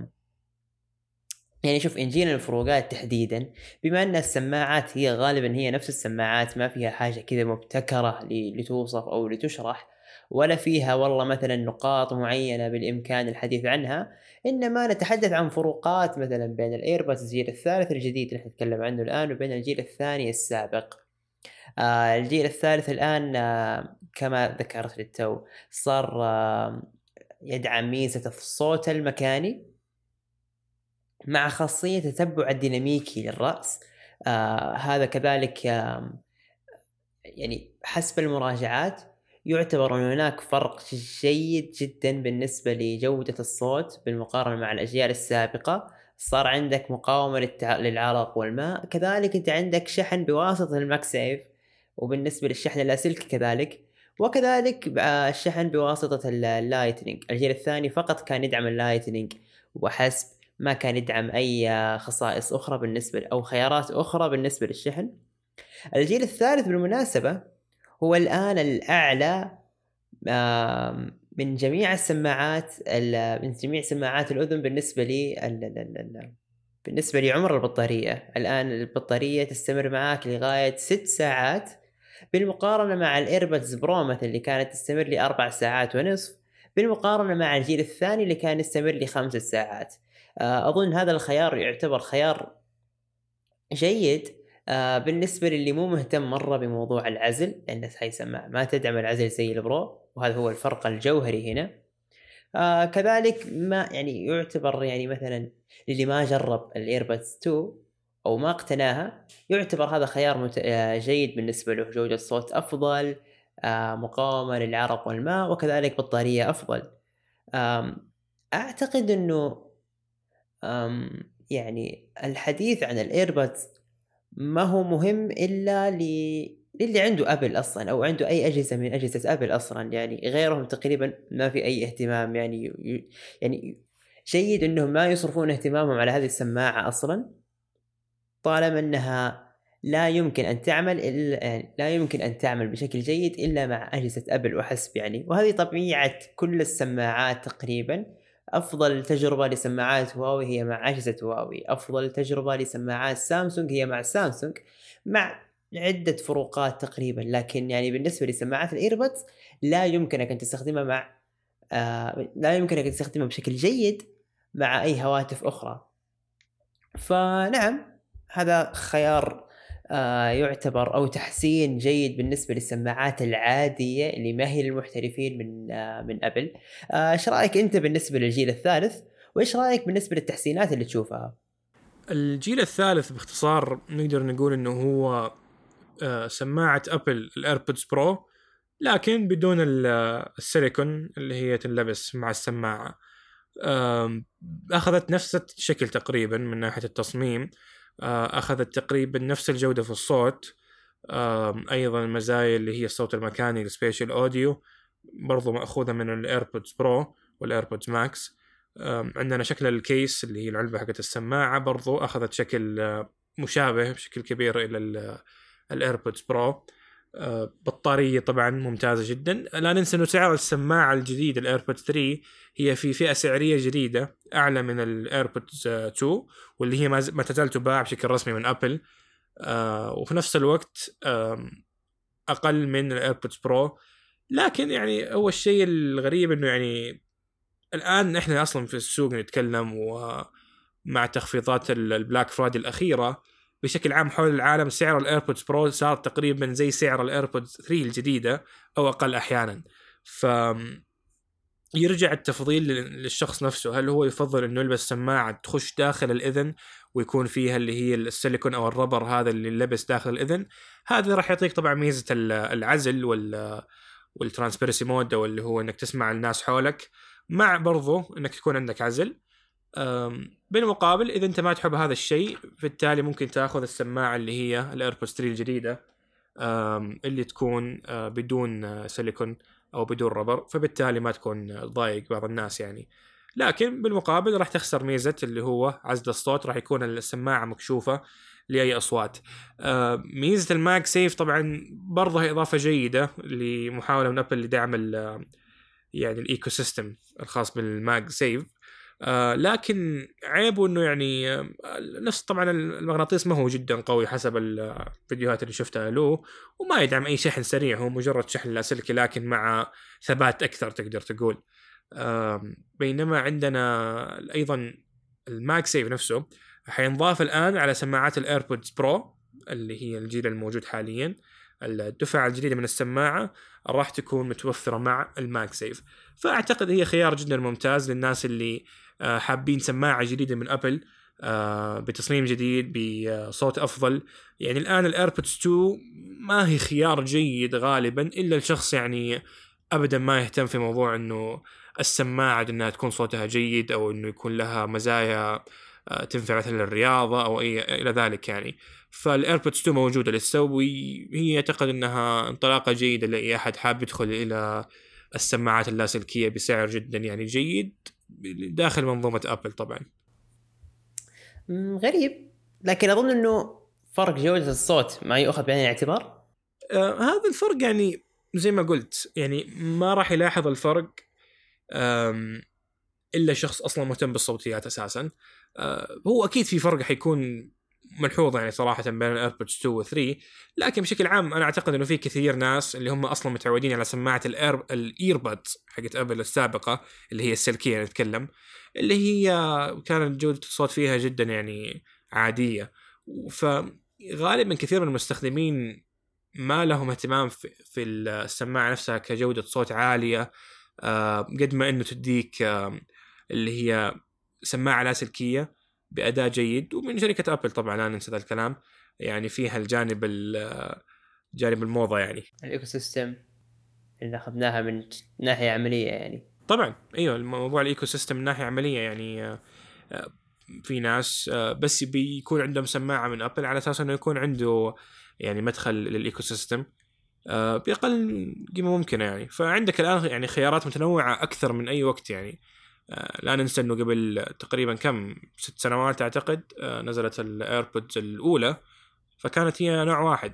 يعني شوف انجينا الفروقات تحديدا بما أن السماعات هي غالبا هي نفس السماعات ما فيها حاجة كذا مبتكرة لتوصف أو لتشرح ولا فيها والله مثلا نقاط معينة بالإمكان الحديث عنها إنما نتحدث عن فروقات مثلا بين الإيرباس الجيل الثالث الجديد اللي نتكلم عنه الآن وبين الجيل الثاني السابق. آه الجيل الثالث الآن آه كما ذكرت للتو صار آه يدعم ميزة الصوت المكاني. مع خاصية تتبع الديناميكي للرأس. آه هذا كذلك آه يعني حسب المراجعات يعتبر أن هناك فرق جيد جدا بالنسبة لجودة الصوت بالمقارنة مع الأجيال السابقة. صار عندك مقاومة. للعرق والماء. كذلك أنت عندك شحن بواسطة ال MagSafe وبالنسبة للشحن اللاسلكي كذلك. وكذلك الشحن بواسطة ال Lightning الجيل الثاني فقط كان يدعم ال Lightning وحسب ما كان يدعم أي خصائص أخرى بالنسبة أو خيارات أخرى بالنسبة للشحن. الجيل الثالث بالمناسبة هو الآن الأعلى من جميع السماعات من جميع سماعات الأذن بالنسبة لي بالنسبة لعمر البطارية. الآن البطارية تستمر معك لغاية ست ساعات بالمقارنة مع ال AirPods Pro مثلا اللي كانت تستمر لي أربع ساعات ونصف بالمقارنة مع الجيل الثاني اللي كان يستمر لي خمس ساعات. آه، أظن هذا الخيار يعتبر خيار جيد آه بالنسبة للي مو مهتم مرة بموضوع العزل لأن هاي سماعة ما تدعم العزل زي ال Pro وهذا هو الفرق الجوهري هنا. آه كذلك ما يعني يعتبر يعني مثلا للي ما جرب ال AirPods 2 أو ما اقتناها يعتبر هذا خيار مت... جيد بالنسبة له جودة صوت أفضل مقاومة للعرق والماء وكذلك بطارية أفضل. أعتقد إنه يعني الحديث عن ال AirPods ما هو مهم إلا ل للي عنده أبل أصلا أو عنده أي أجهزة من أجهزة أبل أصلا يعني غيرهم تقريبا ما في أي اهتمام يعني يعني جيد إنهم ما يصرفون اهتمامهم على هذه السماعة أصلا طالما إنها لا يمكن أن تعمل الا يعني لا يمكن أن تعمل بشكل جيد إلا مع أجهزة أبل وحسب يعني. وهذه طبيعة كل السماعات تقريبا. أفضل تجربة لسماعات هواوي هي مع اجهزه هواوي. أفضل تجربة لسماعات سامسونج هي مع سامسونج مع عدة فروقات تقريبا. لكن يعني بالنسبة لسماعات الإيربودز لا يمكنك أن تستخدمها مع آه لا يمكنك أن تستخدمها بشكل جيد مع أي هواتف أخرى. فنعم هذا خيار يعتبر أو تحسين جيد بالنسبة للسماعات العادية اللي ما هي للمحترفين من آه من ابل آه، إيش رأيك أنت بالنسبة للجيل الثالث؟ وإيش رأيك بالنسبة للتحسينات اللي تشوفها؟ الجيل الثالث باختصار نقدر نقول إنه هو آه، سماعة أبل ال AirPods Pro لكن بدون السيليكون اللي هي تنلبس مع السماعة. أخذت نفس الشكل تقريبا من ناحية التصميم. آه، أخذت تقريبا نفس الجودة في الصوت أيضا المزايا اللي هي الصوت المكاني ال spatial audio برضو مأخوذة من ال AirPods Pro وال AirPods Max عندنا شكل الكيس اللي هي العلبة حقت السماعة برضو أخذت شكل آه، مشابه بشكل كبير إلى ال AirPods Pro آه، بطارية طبعا ممتازة جدا. لا ننسى إنه سعر السماعة الجديد ال AirPod 3 هي في فئة سعرية جديدة أعلى من ال AirPods 2 واللي هي ما تزال تباع بشكل رسمي من ابل آه، وفي نفس الوقت أقل من ال AirPods Pro لكن يعني هو الشيء الغريب إنه يعني الآن إحنا أصلا في السوق نتكلم ومع تخفيضات ال Black Friday الأخيرة بشكل عام حول العالم سعر ال AirPods Pro صار تقريبا زي سعر ال AirPods 3 الجديدة أو أقل أحيانا. ف يرجع التفضيل للشخص نفسه. هل هو يفضل إنه يلبس سماعة تخش داخل الإذن ويكون فيها اللي هي السيليكون أو ال rubber هذا اللي لبس داخل الإذن؟ هذا راح يعطيك طبعا ميزة العزل وال وال transparency mode أو اللي هو إنك تسمع الناس حولك. مع برضو إنك يكون عندك عزل. بالمقابل إذا أنت ما تحب هذا الشيء بالتالي ممكن تأخذ السماعة اللي هي ال AirPods 3 الجديدة اللي تكون آه، بدون سيليكون أو بدون rubber فبالتالي ما تكون ضايق بعض الناس يعني. لكن بالمقابل راح تخسر ميزة اللي هو عزل الصوت راح يكون السماعة مكشوفة لأي أصوات. ميزة ال MagSafe طبعا برضه هي إضافة جيدة لمحاولة من أبل لدعم يعني ال ecosystem الخاص بال MagSafe. آه لكن عيبه إنه يعني آه نفس طبعا المغناطيس ما هو جدا قوي حسب الفيديوهات اللي شفتها له وما يدعم أي شحن سريع هو مجرد شحن لاسلكي لكن مع ثبات أكثر تقدر تقول. آه بينما عندنا أيضا ال MagSafe نفسه حينضاف الآن على سماعات ال AirPods Pro اللي هي الجيل الموجود حاليا. الدفعة الجديدة من السماعة راح تكون متوفرة مع ال MagSafe. فأعتقد هي خيار جدا ممتاز للناس اللي آه، حابين سماعة جديدة من أبل آه، بتصميم جديد بصوت أفضل. يعني الآن ال AirPods 2 ما هي خيار جيد غالبا إلا لشخص يعني ابدا ما يهتم في موضوع إنه السماعة إنها تكون صوتها جيد أو إنه يكون لها مزايا آه، تنفع مثلا للرياضة أو أي إلى ذلك يعني. فال AirPods 2 موجودة لسه وهي اعتقد إنها انطلاقة جيدة لأي أحد حاب يدخل إلى السماعات اللاسلكية بسعر جدا يعني جيد داخل منظومة ابل طبعا. غريب. لكن أظن إنه فرق جودة الصوت ما يؤخذ بعين الاعتبار؟ آه هذا الفرق يعني زي ما قلت يعني ما راح يلاحظ الفرق إلا شخص أصلا مهتم بالصوتيات أساسا. آه هو أكيد في فرق حيكون ملحوظ يعني صراحة بين ال AirPods 2 و 3 لكن بشكل عام أنا أعتقد إنه في كثير ناس اللي هم أصلا متعودين على سماعة ال Air ال AirPods حقت ابل السابقة اللي هي السلكية نتكلم اللي هي كانت جوده الصوت فيها جدا يعني عادية. فغالبا كثير من المستخدمين ما لهم اهتمام في, في السماعة نفسها كجودة صوت عالية آه قد ما إنه تديك اللي هي سماعة لاسلكيه بأداء جيد ومن شركة ابل طبعا لا ننسى ذا الكلام. يعني فيها الجانب جانب الموضة يعني. ال ecosystem اللي أخذناها من ناحية عملية يعني. طبعا إيوه الموضوع ال ecosystem من ناحية عملية يعني آه، في ناس آه، بس بيكون عندهم سماعة من ابل على أساس إنه يكون عنده يعني مدخل لل ecosystem آه، بأقل قيمة ممكنة يعني. فعندك الآن يعني خيارات متنوعة أكثر من أي وقت يعني. لا ننسى إنه قبل تقريبا كم ست سنوات أعتقد آه، نزلت ال AirPods الأولى فكانت هي نوع واحد.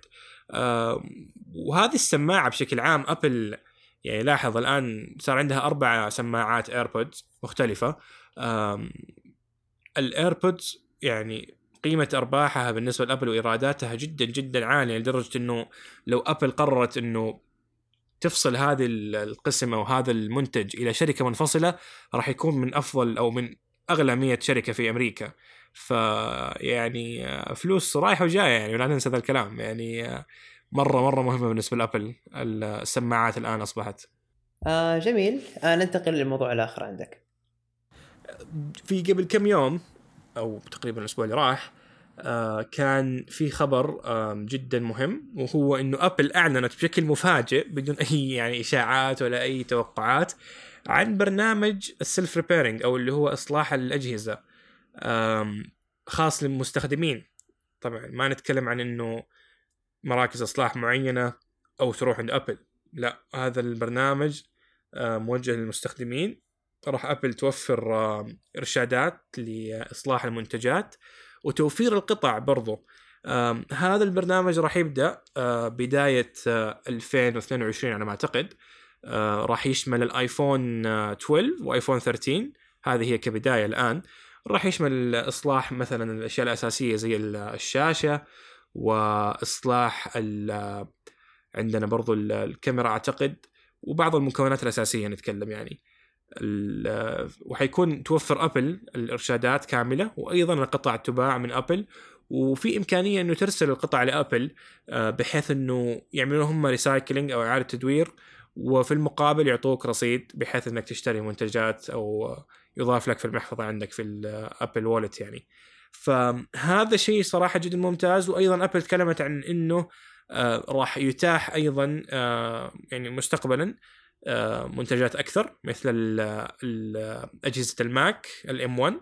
وهذه السماعة بشكل عام ابل يعني لاحظ الآن صار عندها أربع سماعات AirPods مختلفة. ال AirPods يعني قيمة أرباحها بالنسبة لأبل وإيراداتها جدا جدا عالية لدرجة أنه لو أبل قررت أنه تفصل هذه القسم أو هذا المنتج إلى شركة منفصلة راح يكون من أفضل أو من أغلى 100 شركة في أمريكا. فيعني فلوس رايحة وجاية يعني ولا ننسى ذا الكلام. يعني مرة مرة مهمة بالنسبة لأبل السماعات الآن أصبحت. آه جميل. آه ننتقل للموضوع الآخر عندك. في قبل كم يوم أو تقريبا الأسبوع اللي راح آه كان في خبر آه جدا مهم وهو إنه ابل أعلنت بشكل مفاجئ بدون أي يعني إشاعات ولا أي توقعات عن برنامج ال self repairing أو اللي هو إصلاح الأجهزة خاص للمستخدمين. طبعا ما نتكلم عن إنه مراكز إصلاح معينة أو تروح عند ابل لا هذا البرنامج موجه للمستخدمين. راح ابل توفر إرشادات لإصلاح المنتجات. وتوفير القطع برضو. هذا البرنامج راح يبدأ آه، بداية 2022 آه، على ما أعتقد. آه، راح يشمل الآيفون 12 وآيفون 13 هذه هي كبداية الآن. راح يشمل إصلاح مثلا الأشياء الأساسية زي الشاشة وإصلاح عندنا برضو الكاميرا أعتقد وبعض المكونات الأساسية نتكلم يعني. وحيكون توفر أبل الإرشادات كاملة وأيضا القطع تباع من أبل. وفي إمكانية إنه ترسل القطع لأبل آه، بحيث إنه يعملون هم recycling أو إعادة تدوير وفي المقابل يعطوك رصيد بحيث إنك تشتري منتجات أو يضاف لك في المحفظة عندك في ال Apple Wallet يعني. فهذا شيء صراحة جدا ممتاز. وأيضا أبل تكلمت عن إنه آه، راح يتاح أيضا آه، يعني مستقبلا. منتجات أكثر مثل أجهزة ال Mac ال M 1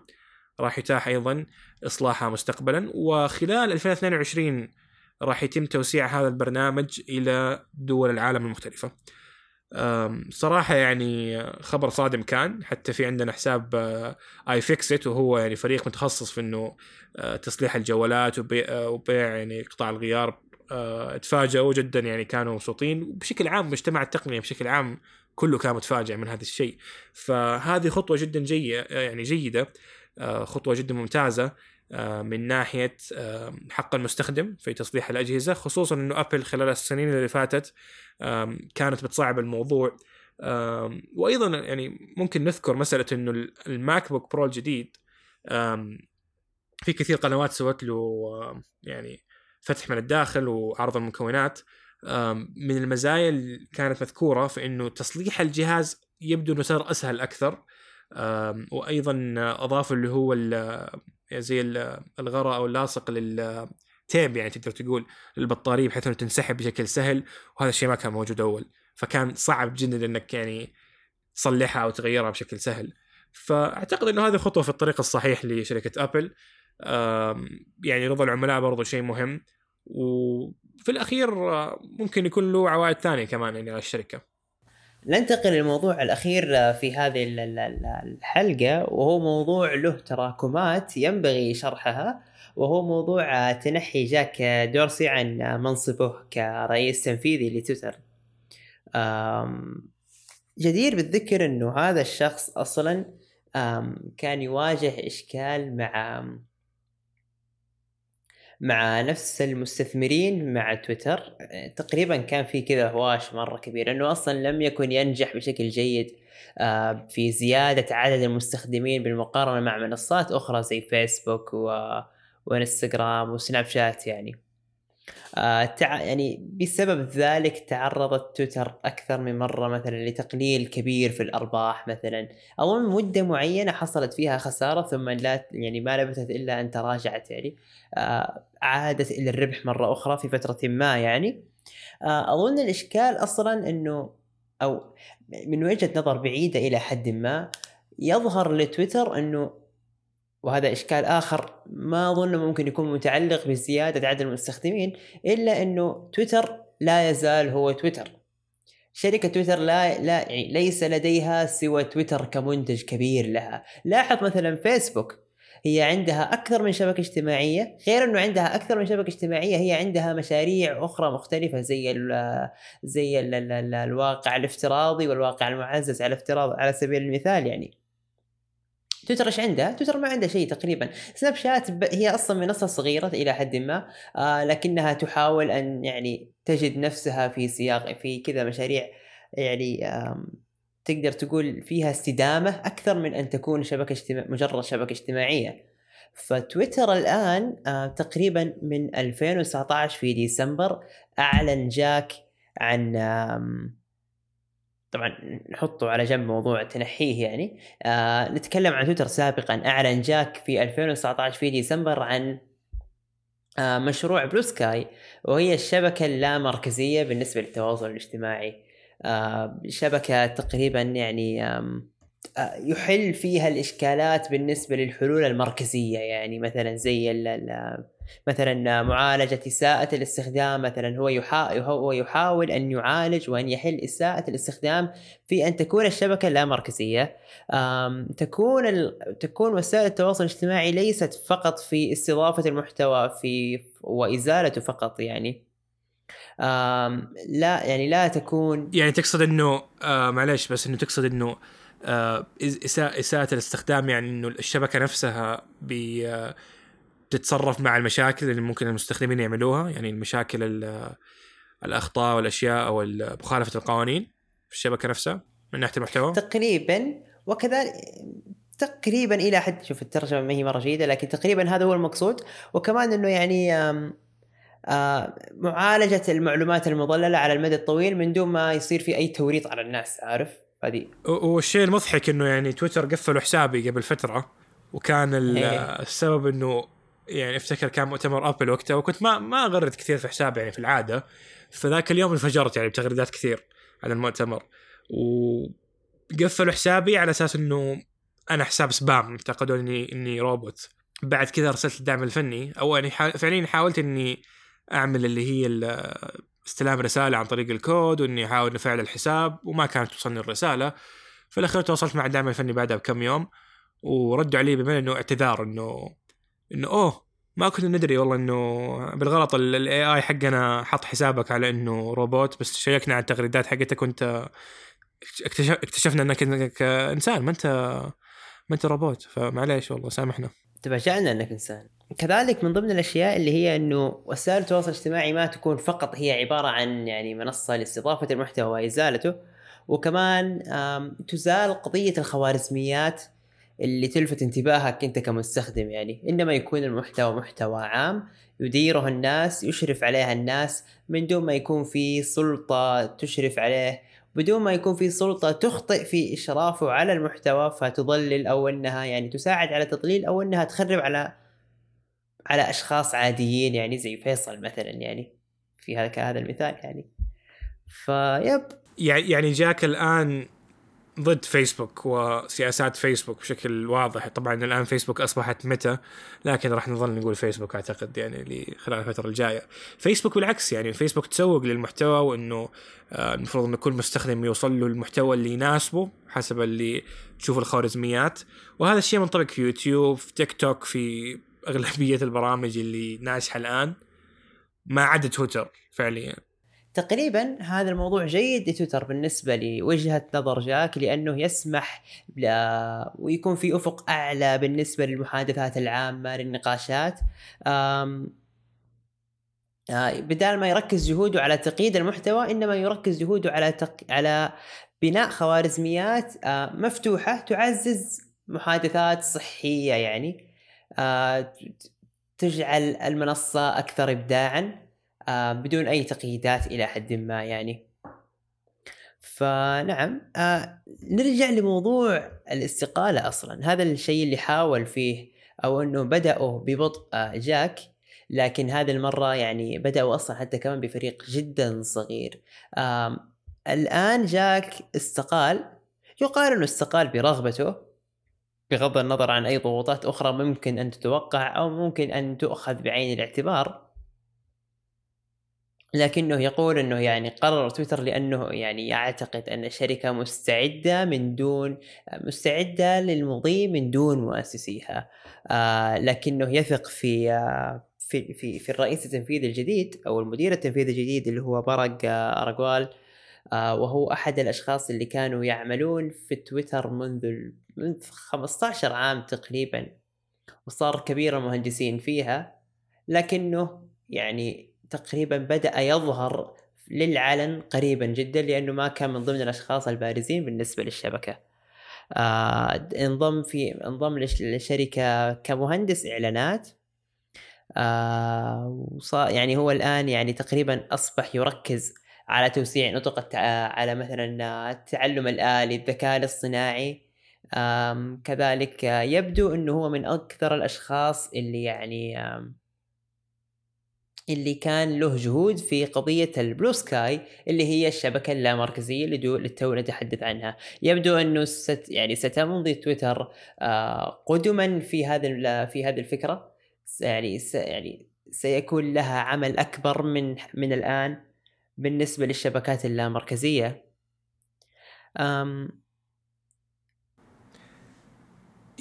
راح يتاح أيضا إصلاحها مستقبلا. وخلال 2022 راح يتم توسيع هذا البرنامج إلى دول العالم المختلفة. صراحة يعني خبر صادم كان. حتى في عندنا حساب iFixit وهو يعني فريق متخصص في إنه آه، تصليح الجوالات وبيع يعني قطع الغيار آه، تفاجئوا جدا يعني كانوا مبسوطين. وبشكل عام مجتمع التقنية بشكل عام كله كان متفاجئ من هذا الشيء. فهذه خطوة جدا جيده يعني جيدة آه، خطوة جدا ممتازة آه، من ناحية حق المستخدم في تصليح الأجهزة خصوصا إنه أبل خلال السنين اللي فاتت كانت بتصعب الموضوع. وأيضا يعني ممكن نذكر مسألة إنه ال MacBook Pro الجديد في كثير قنوات سوت له يعني فتح من الداخل وعرض المكونات. من المزايا اللي كانت مذكورة في إنه تصليح الجهاز يبدو إنه صار أسهل أكثر. وأيضا اضافوا اللي هو زي الغراء أو اللاصق تيب يعني تقدر تقول البطاريه بحيث إنه تنسحب بشكل سهل. وهذا الشيء ما كان موجود أول. فكان صعب جدا إنك يعني تصلحها أو تغيرها بشكل سهل. فأعتقد إنه هذه خطوة في الطريق الصحيح لشركة ابل يعني رضا العملاء برضو شيء مهم. وفي الأخير آه، ممكن يكون له عوائد ثانية كمان يعني على الشركة. ننتقل للموضوع الأخير في هذه الحلقة وهو موضوع له تراكمات ينبغي شرحها وهو موضوع تنحي جاك دورسي عن منصبه كرئيس تنفيذي لتويتر. جدير بالذكر إنه هذا الشخص أصلا كان يواجه إشكال مع مع نفس المستثمرين مع تويتر. تقريبا كان في كذا هواش مرة كبير انه أصلا لم يكن ينجح بشكل جيد في زيادة عدد المستخدمين بالمقارنة مع منصات أخرى زي فيسبوك و... وانستغرام وسناب شات يعني. آه تع... يعني بسبب ذلك تعرضت تويتر أكثر من مرة مثلا لتقليل كبير في الأرباح مثلا اظن مدة معينة حصلت فيها خسارة ثم لا يعني ما لبثت إلا أن تراجعت يعني آه عادت إلى الربح مرة أخرى في فترة ما يعني. آه أظن الإشكال أصلا إنه أو من وجهة نظر بعيدة إلى حد ما يظهر لتويتر إنه وهذا إشكال آخر ما اظن ممكن يكون متعلق بزيادة عدد المستخدمين إلا إنه تويتر لا يزال هو تويتر شركة تويتر لا لا يعني ليس لديها سوى تويتر كمنتج كبير لها، لاحظ مثلا فيسبوك هي عندها أكثر من شبكة اجتماعية، غير إنه عندها أكثر من شبكة اجتماعية هي عندها مشاريع أخرى مختلفة زي ال زي ال ال ال الواقع الافتراضي والواقع المعزز على افتراض على سبيل المثال يعني. تويتر إيش عندها؟ تويتر ما عندها شيء تقريبا، سناب شات هي أصلا منصه صغيرة إلى حد ما آه لكنها تحاول أن يعني تجد نفسها في سياق في كذا مشاريع يعني آه تقدر تقول فيها استدامة أكثر من أن تكون شبكة اجتماع مجرد شبكة اجتماعية. فتويتر الآن آه تقريبا من 2019 في ديسمبر أعلن جاك عن طبعا نحطه على جنب موضوع تنحيه يعني. آه نتكلم عن تويتر سابقا. أعلن جاك في 2019 في ديسمبر عن آه مشروع بلو سكاي وهي الشبكة اللامركزية بالنسبة للتواصل الاجتماعي. آه شبكة تقريبا يعني آه يحل فيها الإشكالات بالنسبة للحلول المركزية يعني. مثلا زي مثلا معالجة إساءة الاستخدام مثلا هو هو يحاول أن يعالج وأن يحل إساءة الاستخدام في أن تكون الشبكة لا مركزية. تكون ال... تكون وسائل التواصل الاجتماعي ليست فقط في استضافة المحتوى في وإزالته فقط يعني. لا يعني لا تكون يعني تقصد إنه آه معلش بس إنه تقصد إنه آه إساءة الاستخدام يعني إنه الشبكة نفسها بي آه تتصرف مع المشاكل اللي ممكن المستخدمين يعملوها يعني المشاكل الأخطاء والأشياء أو مخالفة القوانين في الشبكة نفسها من ناحية المحتوى. تقريبا وكذلك تقريبا إلى حد شوف الترجمة ما هي مرة جيدة لكن تقريبا هذا هو المقصود. وكمان إنه يعني آم آم معالجة المعلومات المضللة على المدى الطويل من دون ما يصير في أي توريط على الناس عارف؟ هذه. والشيء المضحك إنه يعني تويتر قفلوا حسابي قبل فترة وكان إيه. السبب إنه يعني افتكر كان مؤتمر ابل وقتها وكنت ما ما اغرد كثير في حسابي يعني في العادة. فذاك اليوم انفجرت يعني بتغريدات كثير عن المؤتمر. وقفلوا حسابي على أساس إنه أنا حساب spam اعتقدوا اني روبوت بعد كذا ارسلت الدعم الفني. أو يعني فعليا حاولت إني أعمل اللي هي استلام رسالة عن طريق الكود وإني أحاول نفعل الحساب وما كانت توصلني الرسالة. في الأخير تواصلت مع الدعم الفني بعدها بكم يوم وردوا علي بما إنه اعتذار إنه إنه أوه ما كنا ندري والله إنه بالغلط ال AI حقنا حط حسابك على إنه روبوت بس شيكنا على التغريدات حقتك وانت اكتشفنا إنك إنك إنسان ما أنت ما أنت روبوت. فمعليش والله سامحنا. تفاجأنا إنك إنسان. كذلك من ضمن الأشياء اللي هي إنه وسائل التواصل الاجتماعي ما تكون فقط هي عبارة عن يعني منصة لاستضافة المحتوى وإزالته وكمان تزال قضية الخوارزميات اللي تلفت انتباهك انت كمستخدم يعني. إنما يكون المحتوى محتوى عام يديره الناس يشرف عليها الناس من دون ما يكون في سلطة تشرف عليه بدون ما يكون في سلطة تخطئ في إشرافه على المحتوى فتضلل أو أنها يعني تساعد على تضليل أو أنها تخرب على على أشخاص عاديين يعني زي فيصل مثلا يعني. في هذا هذا المثال يعني. فيب يعني جاك الآن ضد فيسبوك وسياسات فيسبوك بشكل واضح. طبعا الآن فيسبوك أصبحت متى لكن راح نظل نقول فيسبوك أعتقد يعني خلال الفترة الجاية. فيسبوك بالعكس يعني فيسبوك تسوق للمحتوى وإنه آه، المفروض إنه كل مستخدم يوصل له المحتوى اللي يناسبه حسب اللي تشوف الخوارزميات. وهذا الشيء منطبق في يوتيوب في تيك توك في أغلبية البرامج اللي ناجحة الآن ما عدا تويتر فعليا. تقريبا هذا الموضوع جيد لتويتر بالنسبة لوجهة نظر جاك لأنه يسمح ويكون في أفق أعلى بالنسبة للمحادثات العامة للنقاشات. آه، بدال ما يركز جهوده على تقييد المحتوى إنما يركز جهوده على تق... على بناء خوارزميات آه، مفتوحة تعزز محادثات صحية يعني. آه، تجعل المنصة أكثر ابداعا. بدون أي تقييدات إلى حد ما يعني. فنعم آه نرجع لموضوع الاستقالة أصلا. هذا الشيء اللي حاول فيه أو أنه بدأوا ببطء آه جاك لكن هذه المرة يعني بدأوا أصلا حتى كمان بفريق جدا صغير. آه الآن جاك استقال يقال أنه استقال برغبته بغض النظر عن أي ضغوطات أخرى ممكن أن تتوقع أو ممكن أن تؤخذ بعين الاعتبار لكنه يقول إنه يعني قرر تويتر لأنه يعني يعتقد أن الشركة مستعدة من دون مستعدة للمضي من دون مؤسسيها. آه لكنه يثق في آه في في في الرئيس التنفيذي الجديد أو المدير التنفيذي الجديد اللي هو برق آه ارجوال آه وهو أحد الأشخاص اللي كانوا يعملون في تويتر منذ منذ 15 عام تقريبا. وصار كبير المهندسين فيها. لكنه يعني تقريبا بدأ يظهر للعلن قريبا جدا لأنه ما كان من ضمن الأشخاص البارزين بالنسبة للشبكة. آه انضم في انضم للشركة كمهندس إعلانات. آه يعني هو الآن يعني تقريبا أصبح يركز على توسيع نطق على مثلا التعلم الآلي الذكاء الاصطناعي. كذلك يبدو إنه هو من أكثر الأشخاص اللي يعني اللي كان له جهود في قضية البلو سكاي اللي هي الشبكة اللامركزية اللي تو نتحدث عنها. يبدو أنه ست يعني ستمضي تويتر آه قدما في هذا في هذه الفكرة. يعني يعني سيكون لها عمل أكبر من من الآن بالنسبة للشبكات اللامركزية. أم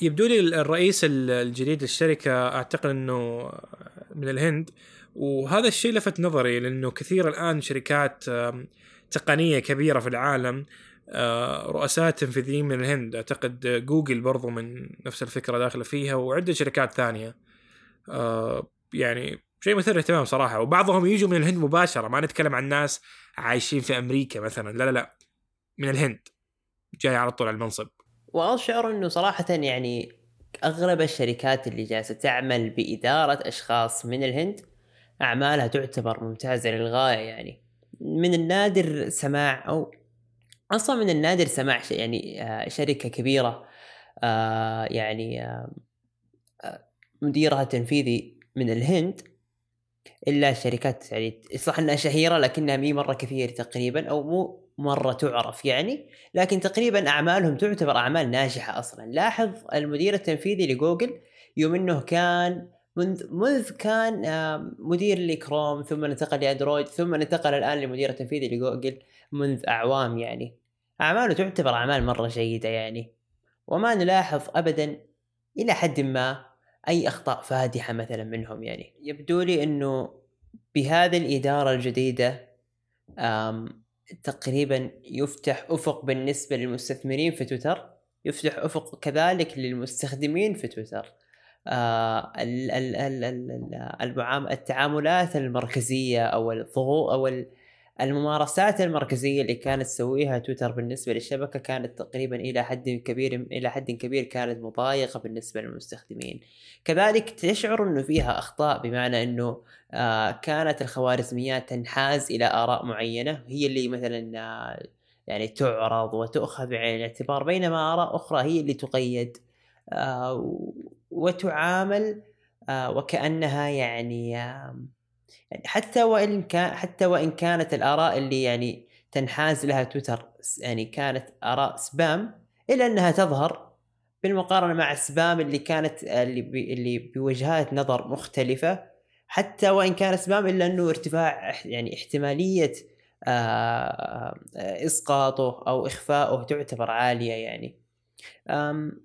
يبدو لي الرئيس الجديد للشركة أعتقد أنه من الهند وهذا الشيء لفت نظري لأنه كثير الآن شركات تقنية كبيرة في العالم آه، رؤساء تنفيذيين من الهند أعتقد جوجل برضو من نفس الفكرة داخلة فيها وعدة شركات ثانية. آه، يعني شيء مثير للاهتمام صراحة. وبعضهم يجوا من الهند مباشرة ما نتكلم عن ناس عايشين في أمريكا مثلا لا لا لا من الهند جاي على طول على المنصب. واشعر إنه صراحة يعني اغلب الشركات اللي جالسة تعمل بإدارة أشخاص من الهند أعمالها تعتبر ممتازة للغاية يعني. من النادر سماع أو أصلا من النادر سماع يعني آه، شركة كبيرة آه، يعني آه، مديرها التنفيذي من الهند. إلا شركات يعني صح إنها شهيرة لكنها مي مرة كثير تقريبا أو مو مرة تعرف يعني. لكن تقريبا أعمالهم تعتبر أعمال ناجحة أصلا. لاحظ المدير التنفيذي لجوجل يوم إنه كان منذ منذ كان مدير لكروم ثم انتقل لاندرويد ثم انتقل الآن لمدير التنفيذي لجوجل منذ أعوام يعني. أعماله تعتبر أعمال مرة جيدة يعني. وما نلاحظ ابدا إلى حد ما أي أخطاء فادحة مثلا منهم يعني. يبدو لي إنه بهذه الإدارة الجديدة تقريبا يفتح أفق بالنسبة للمستثمرين في تويتر يفتح أفق كذلك للمستخدمين في تويتر. آه، التعاملات المركزية أو الضغوط أو الممارسات المركزية اللي كانت تسويها تويتر بالنسبة للشبكة كانت تقريبا إلى حد كبير إلى حد كبير كانت مضايقة بالنسبة للمستخدمين. كذلك تشعر إنه فيها أخطاء بمعنى إنه آه، كانت الخوارزميات تنحاز إلى آراء معينة. هي اللي مثلا آه، يعني تعرض وتؤخذ بعين الاعتبار بينما آراء أخرى هي اللي تقيد وتعامل آه، وكأنها يعني يعني حتى وإن كان حتى وإن كانت الآراء اللي يعني تنحاز لها تويتر يعني كانت آراء سبام إلا أنها تظهر بالمقارنة مع سبام اللي كانت اللي بي اللي بوجهات نظر مختلفة. حتى وإن كان سبام إلا أنه ارتفاع يعني احتمالية آه، إسقاطه أو اخفائه تعتبر عالية يعني.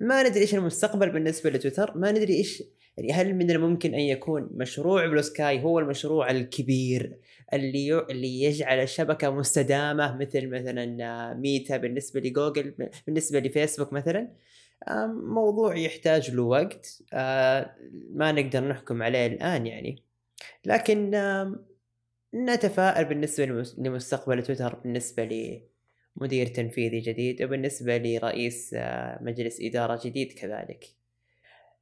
ما ندري إيش المستقبل بالنسبة لتويتر ما ندري إيش يعني هل من الممكن أن يكون مشروع Bluesky هو المشروع الكبير اللي اللي يجعل الشبكة مستدامة مثل مثلا ميتا بالنسبة لجوجل بالنسبة لفيسبوك مثلا؟ موضوع يحتاج له وقت ما نقدر نحكم عليه الآن يعني. لكن نتفائل بالنسبة لمستقبل تويتر بالنسبة لمدير تنفيذي جديد وبالنسبة لرئيس مجلس إدارة جديد كذلك.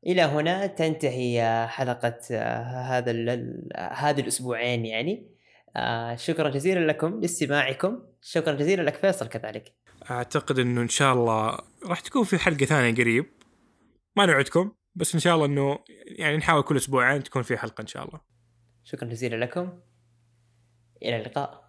إلى هنا تنتهي حلقة هذا هذا الأسبوعين يعني. آه شكرا جزيلا لكم لاستماعكم. شكرا جزيلا لك فيصل كذلك. أعتقد إنه إن شاء الله راح تكون في حلقة ثانية قريب. ما نوعدكم بس إن شاء الله إنه يعني نحاول كل أسبوعين تكون في حلقة إن شاء الله. شكرا جزيلا لكم. إلى اللقاء.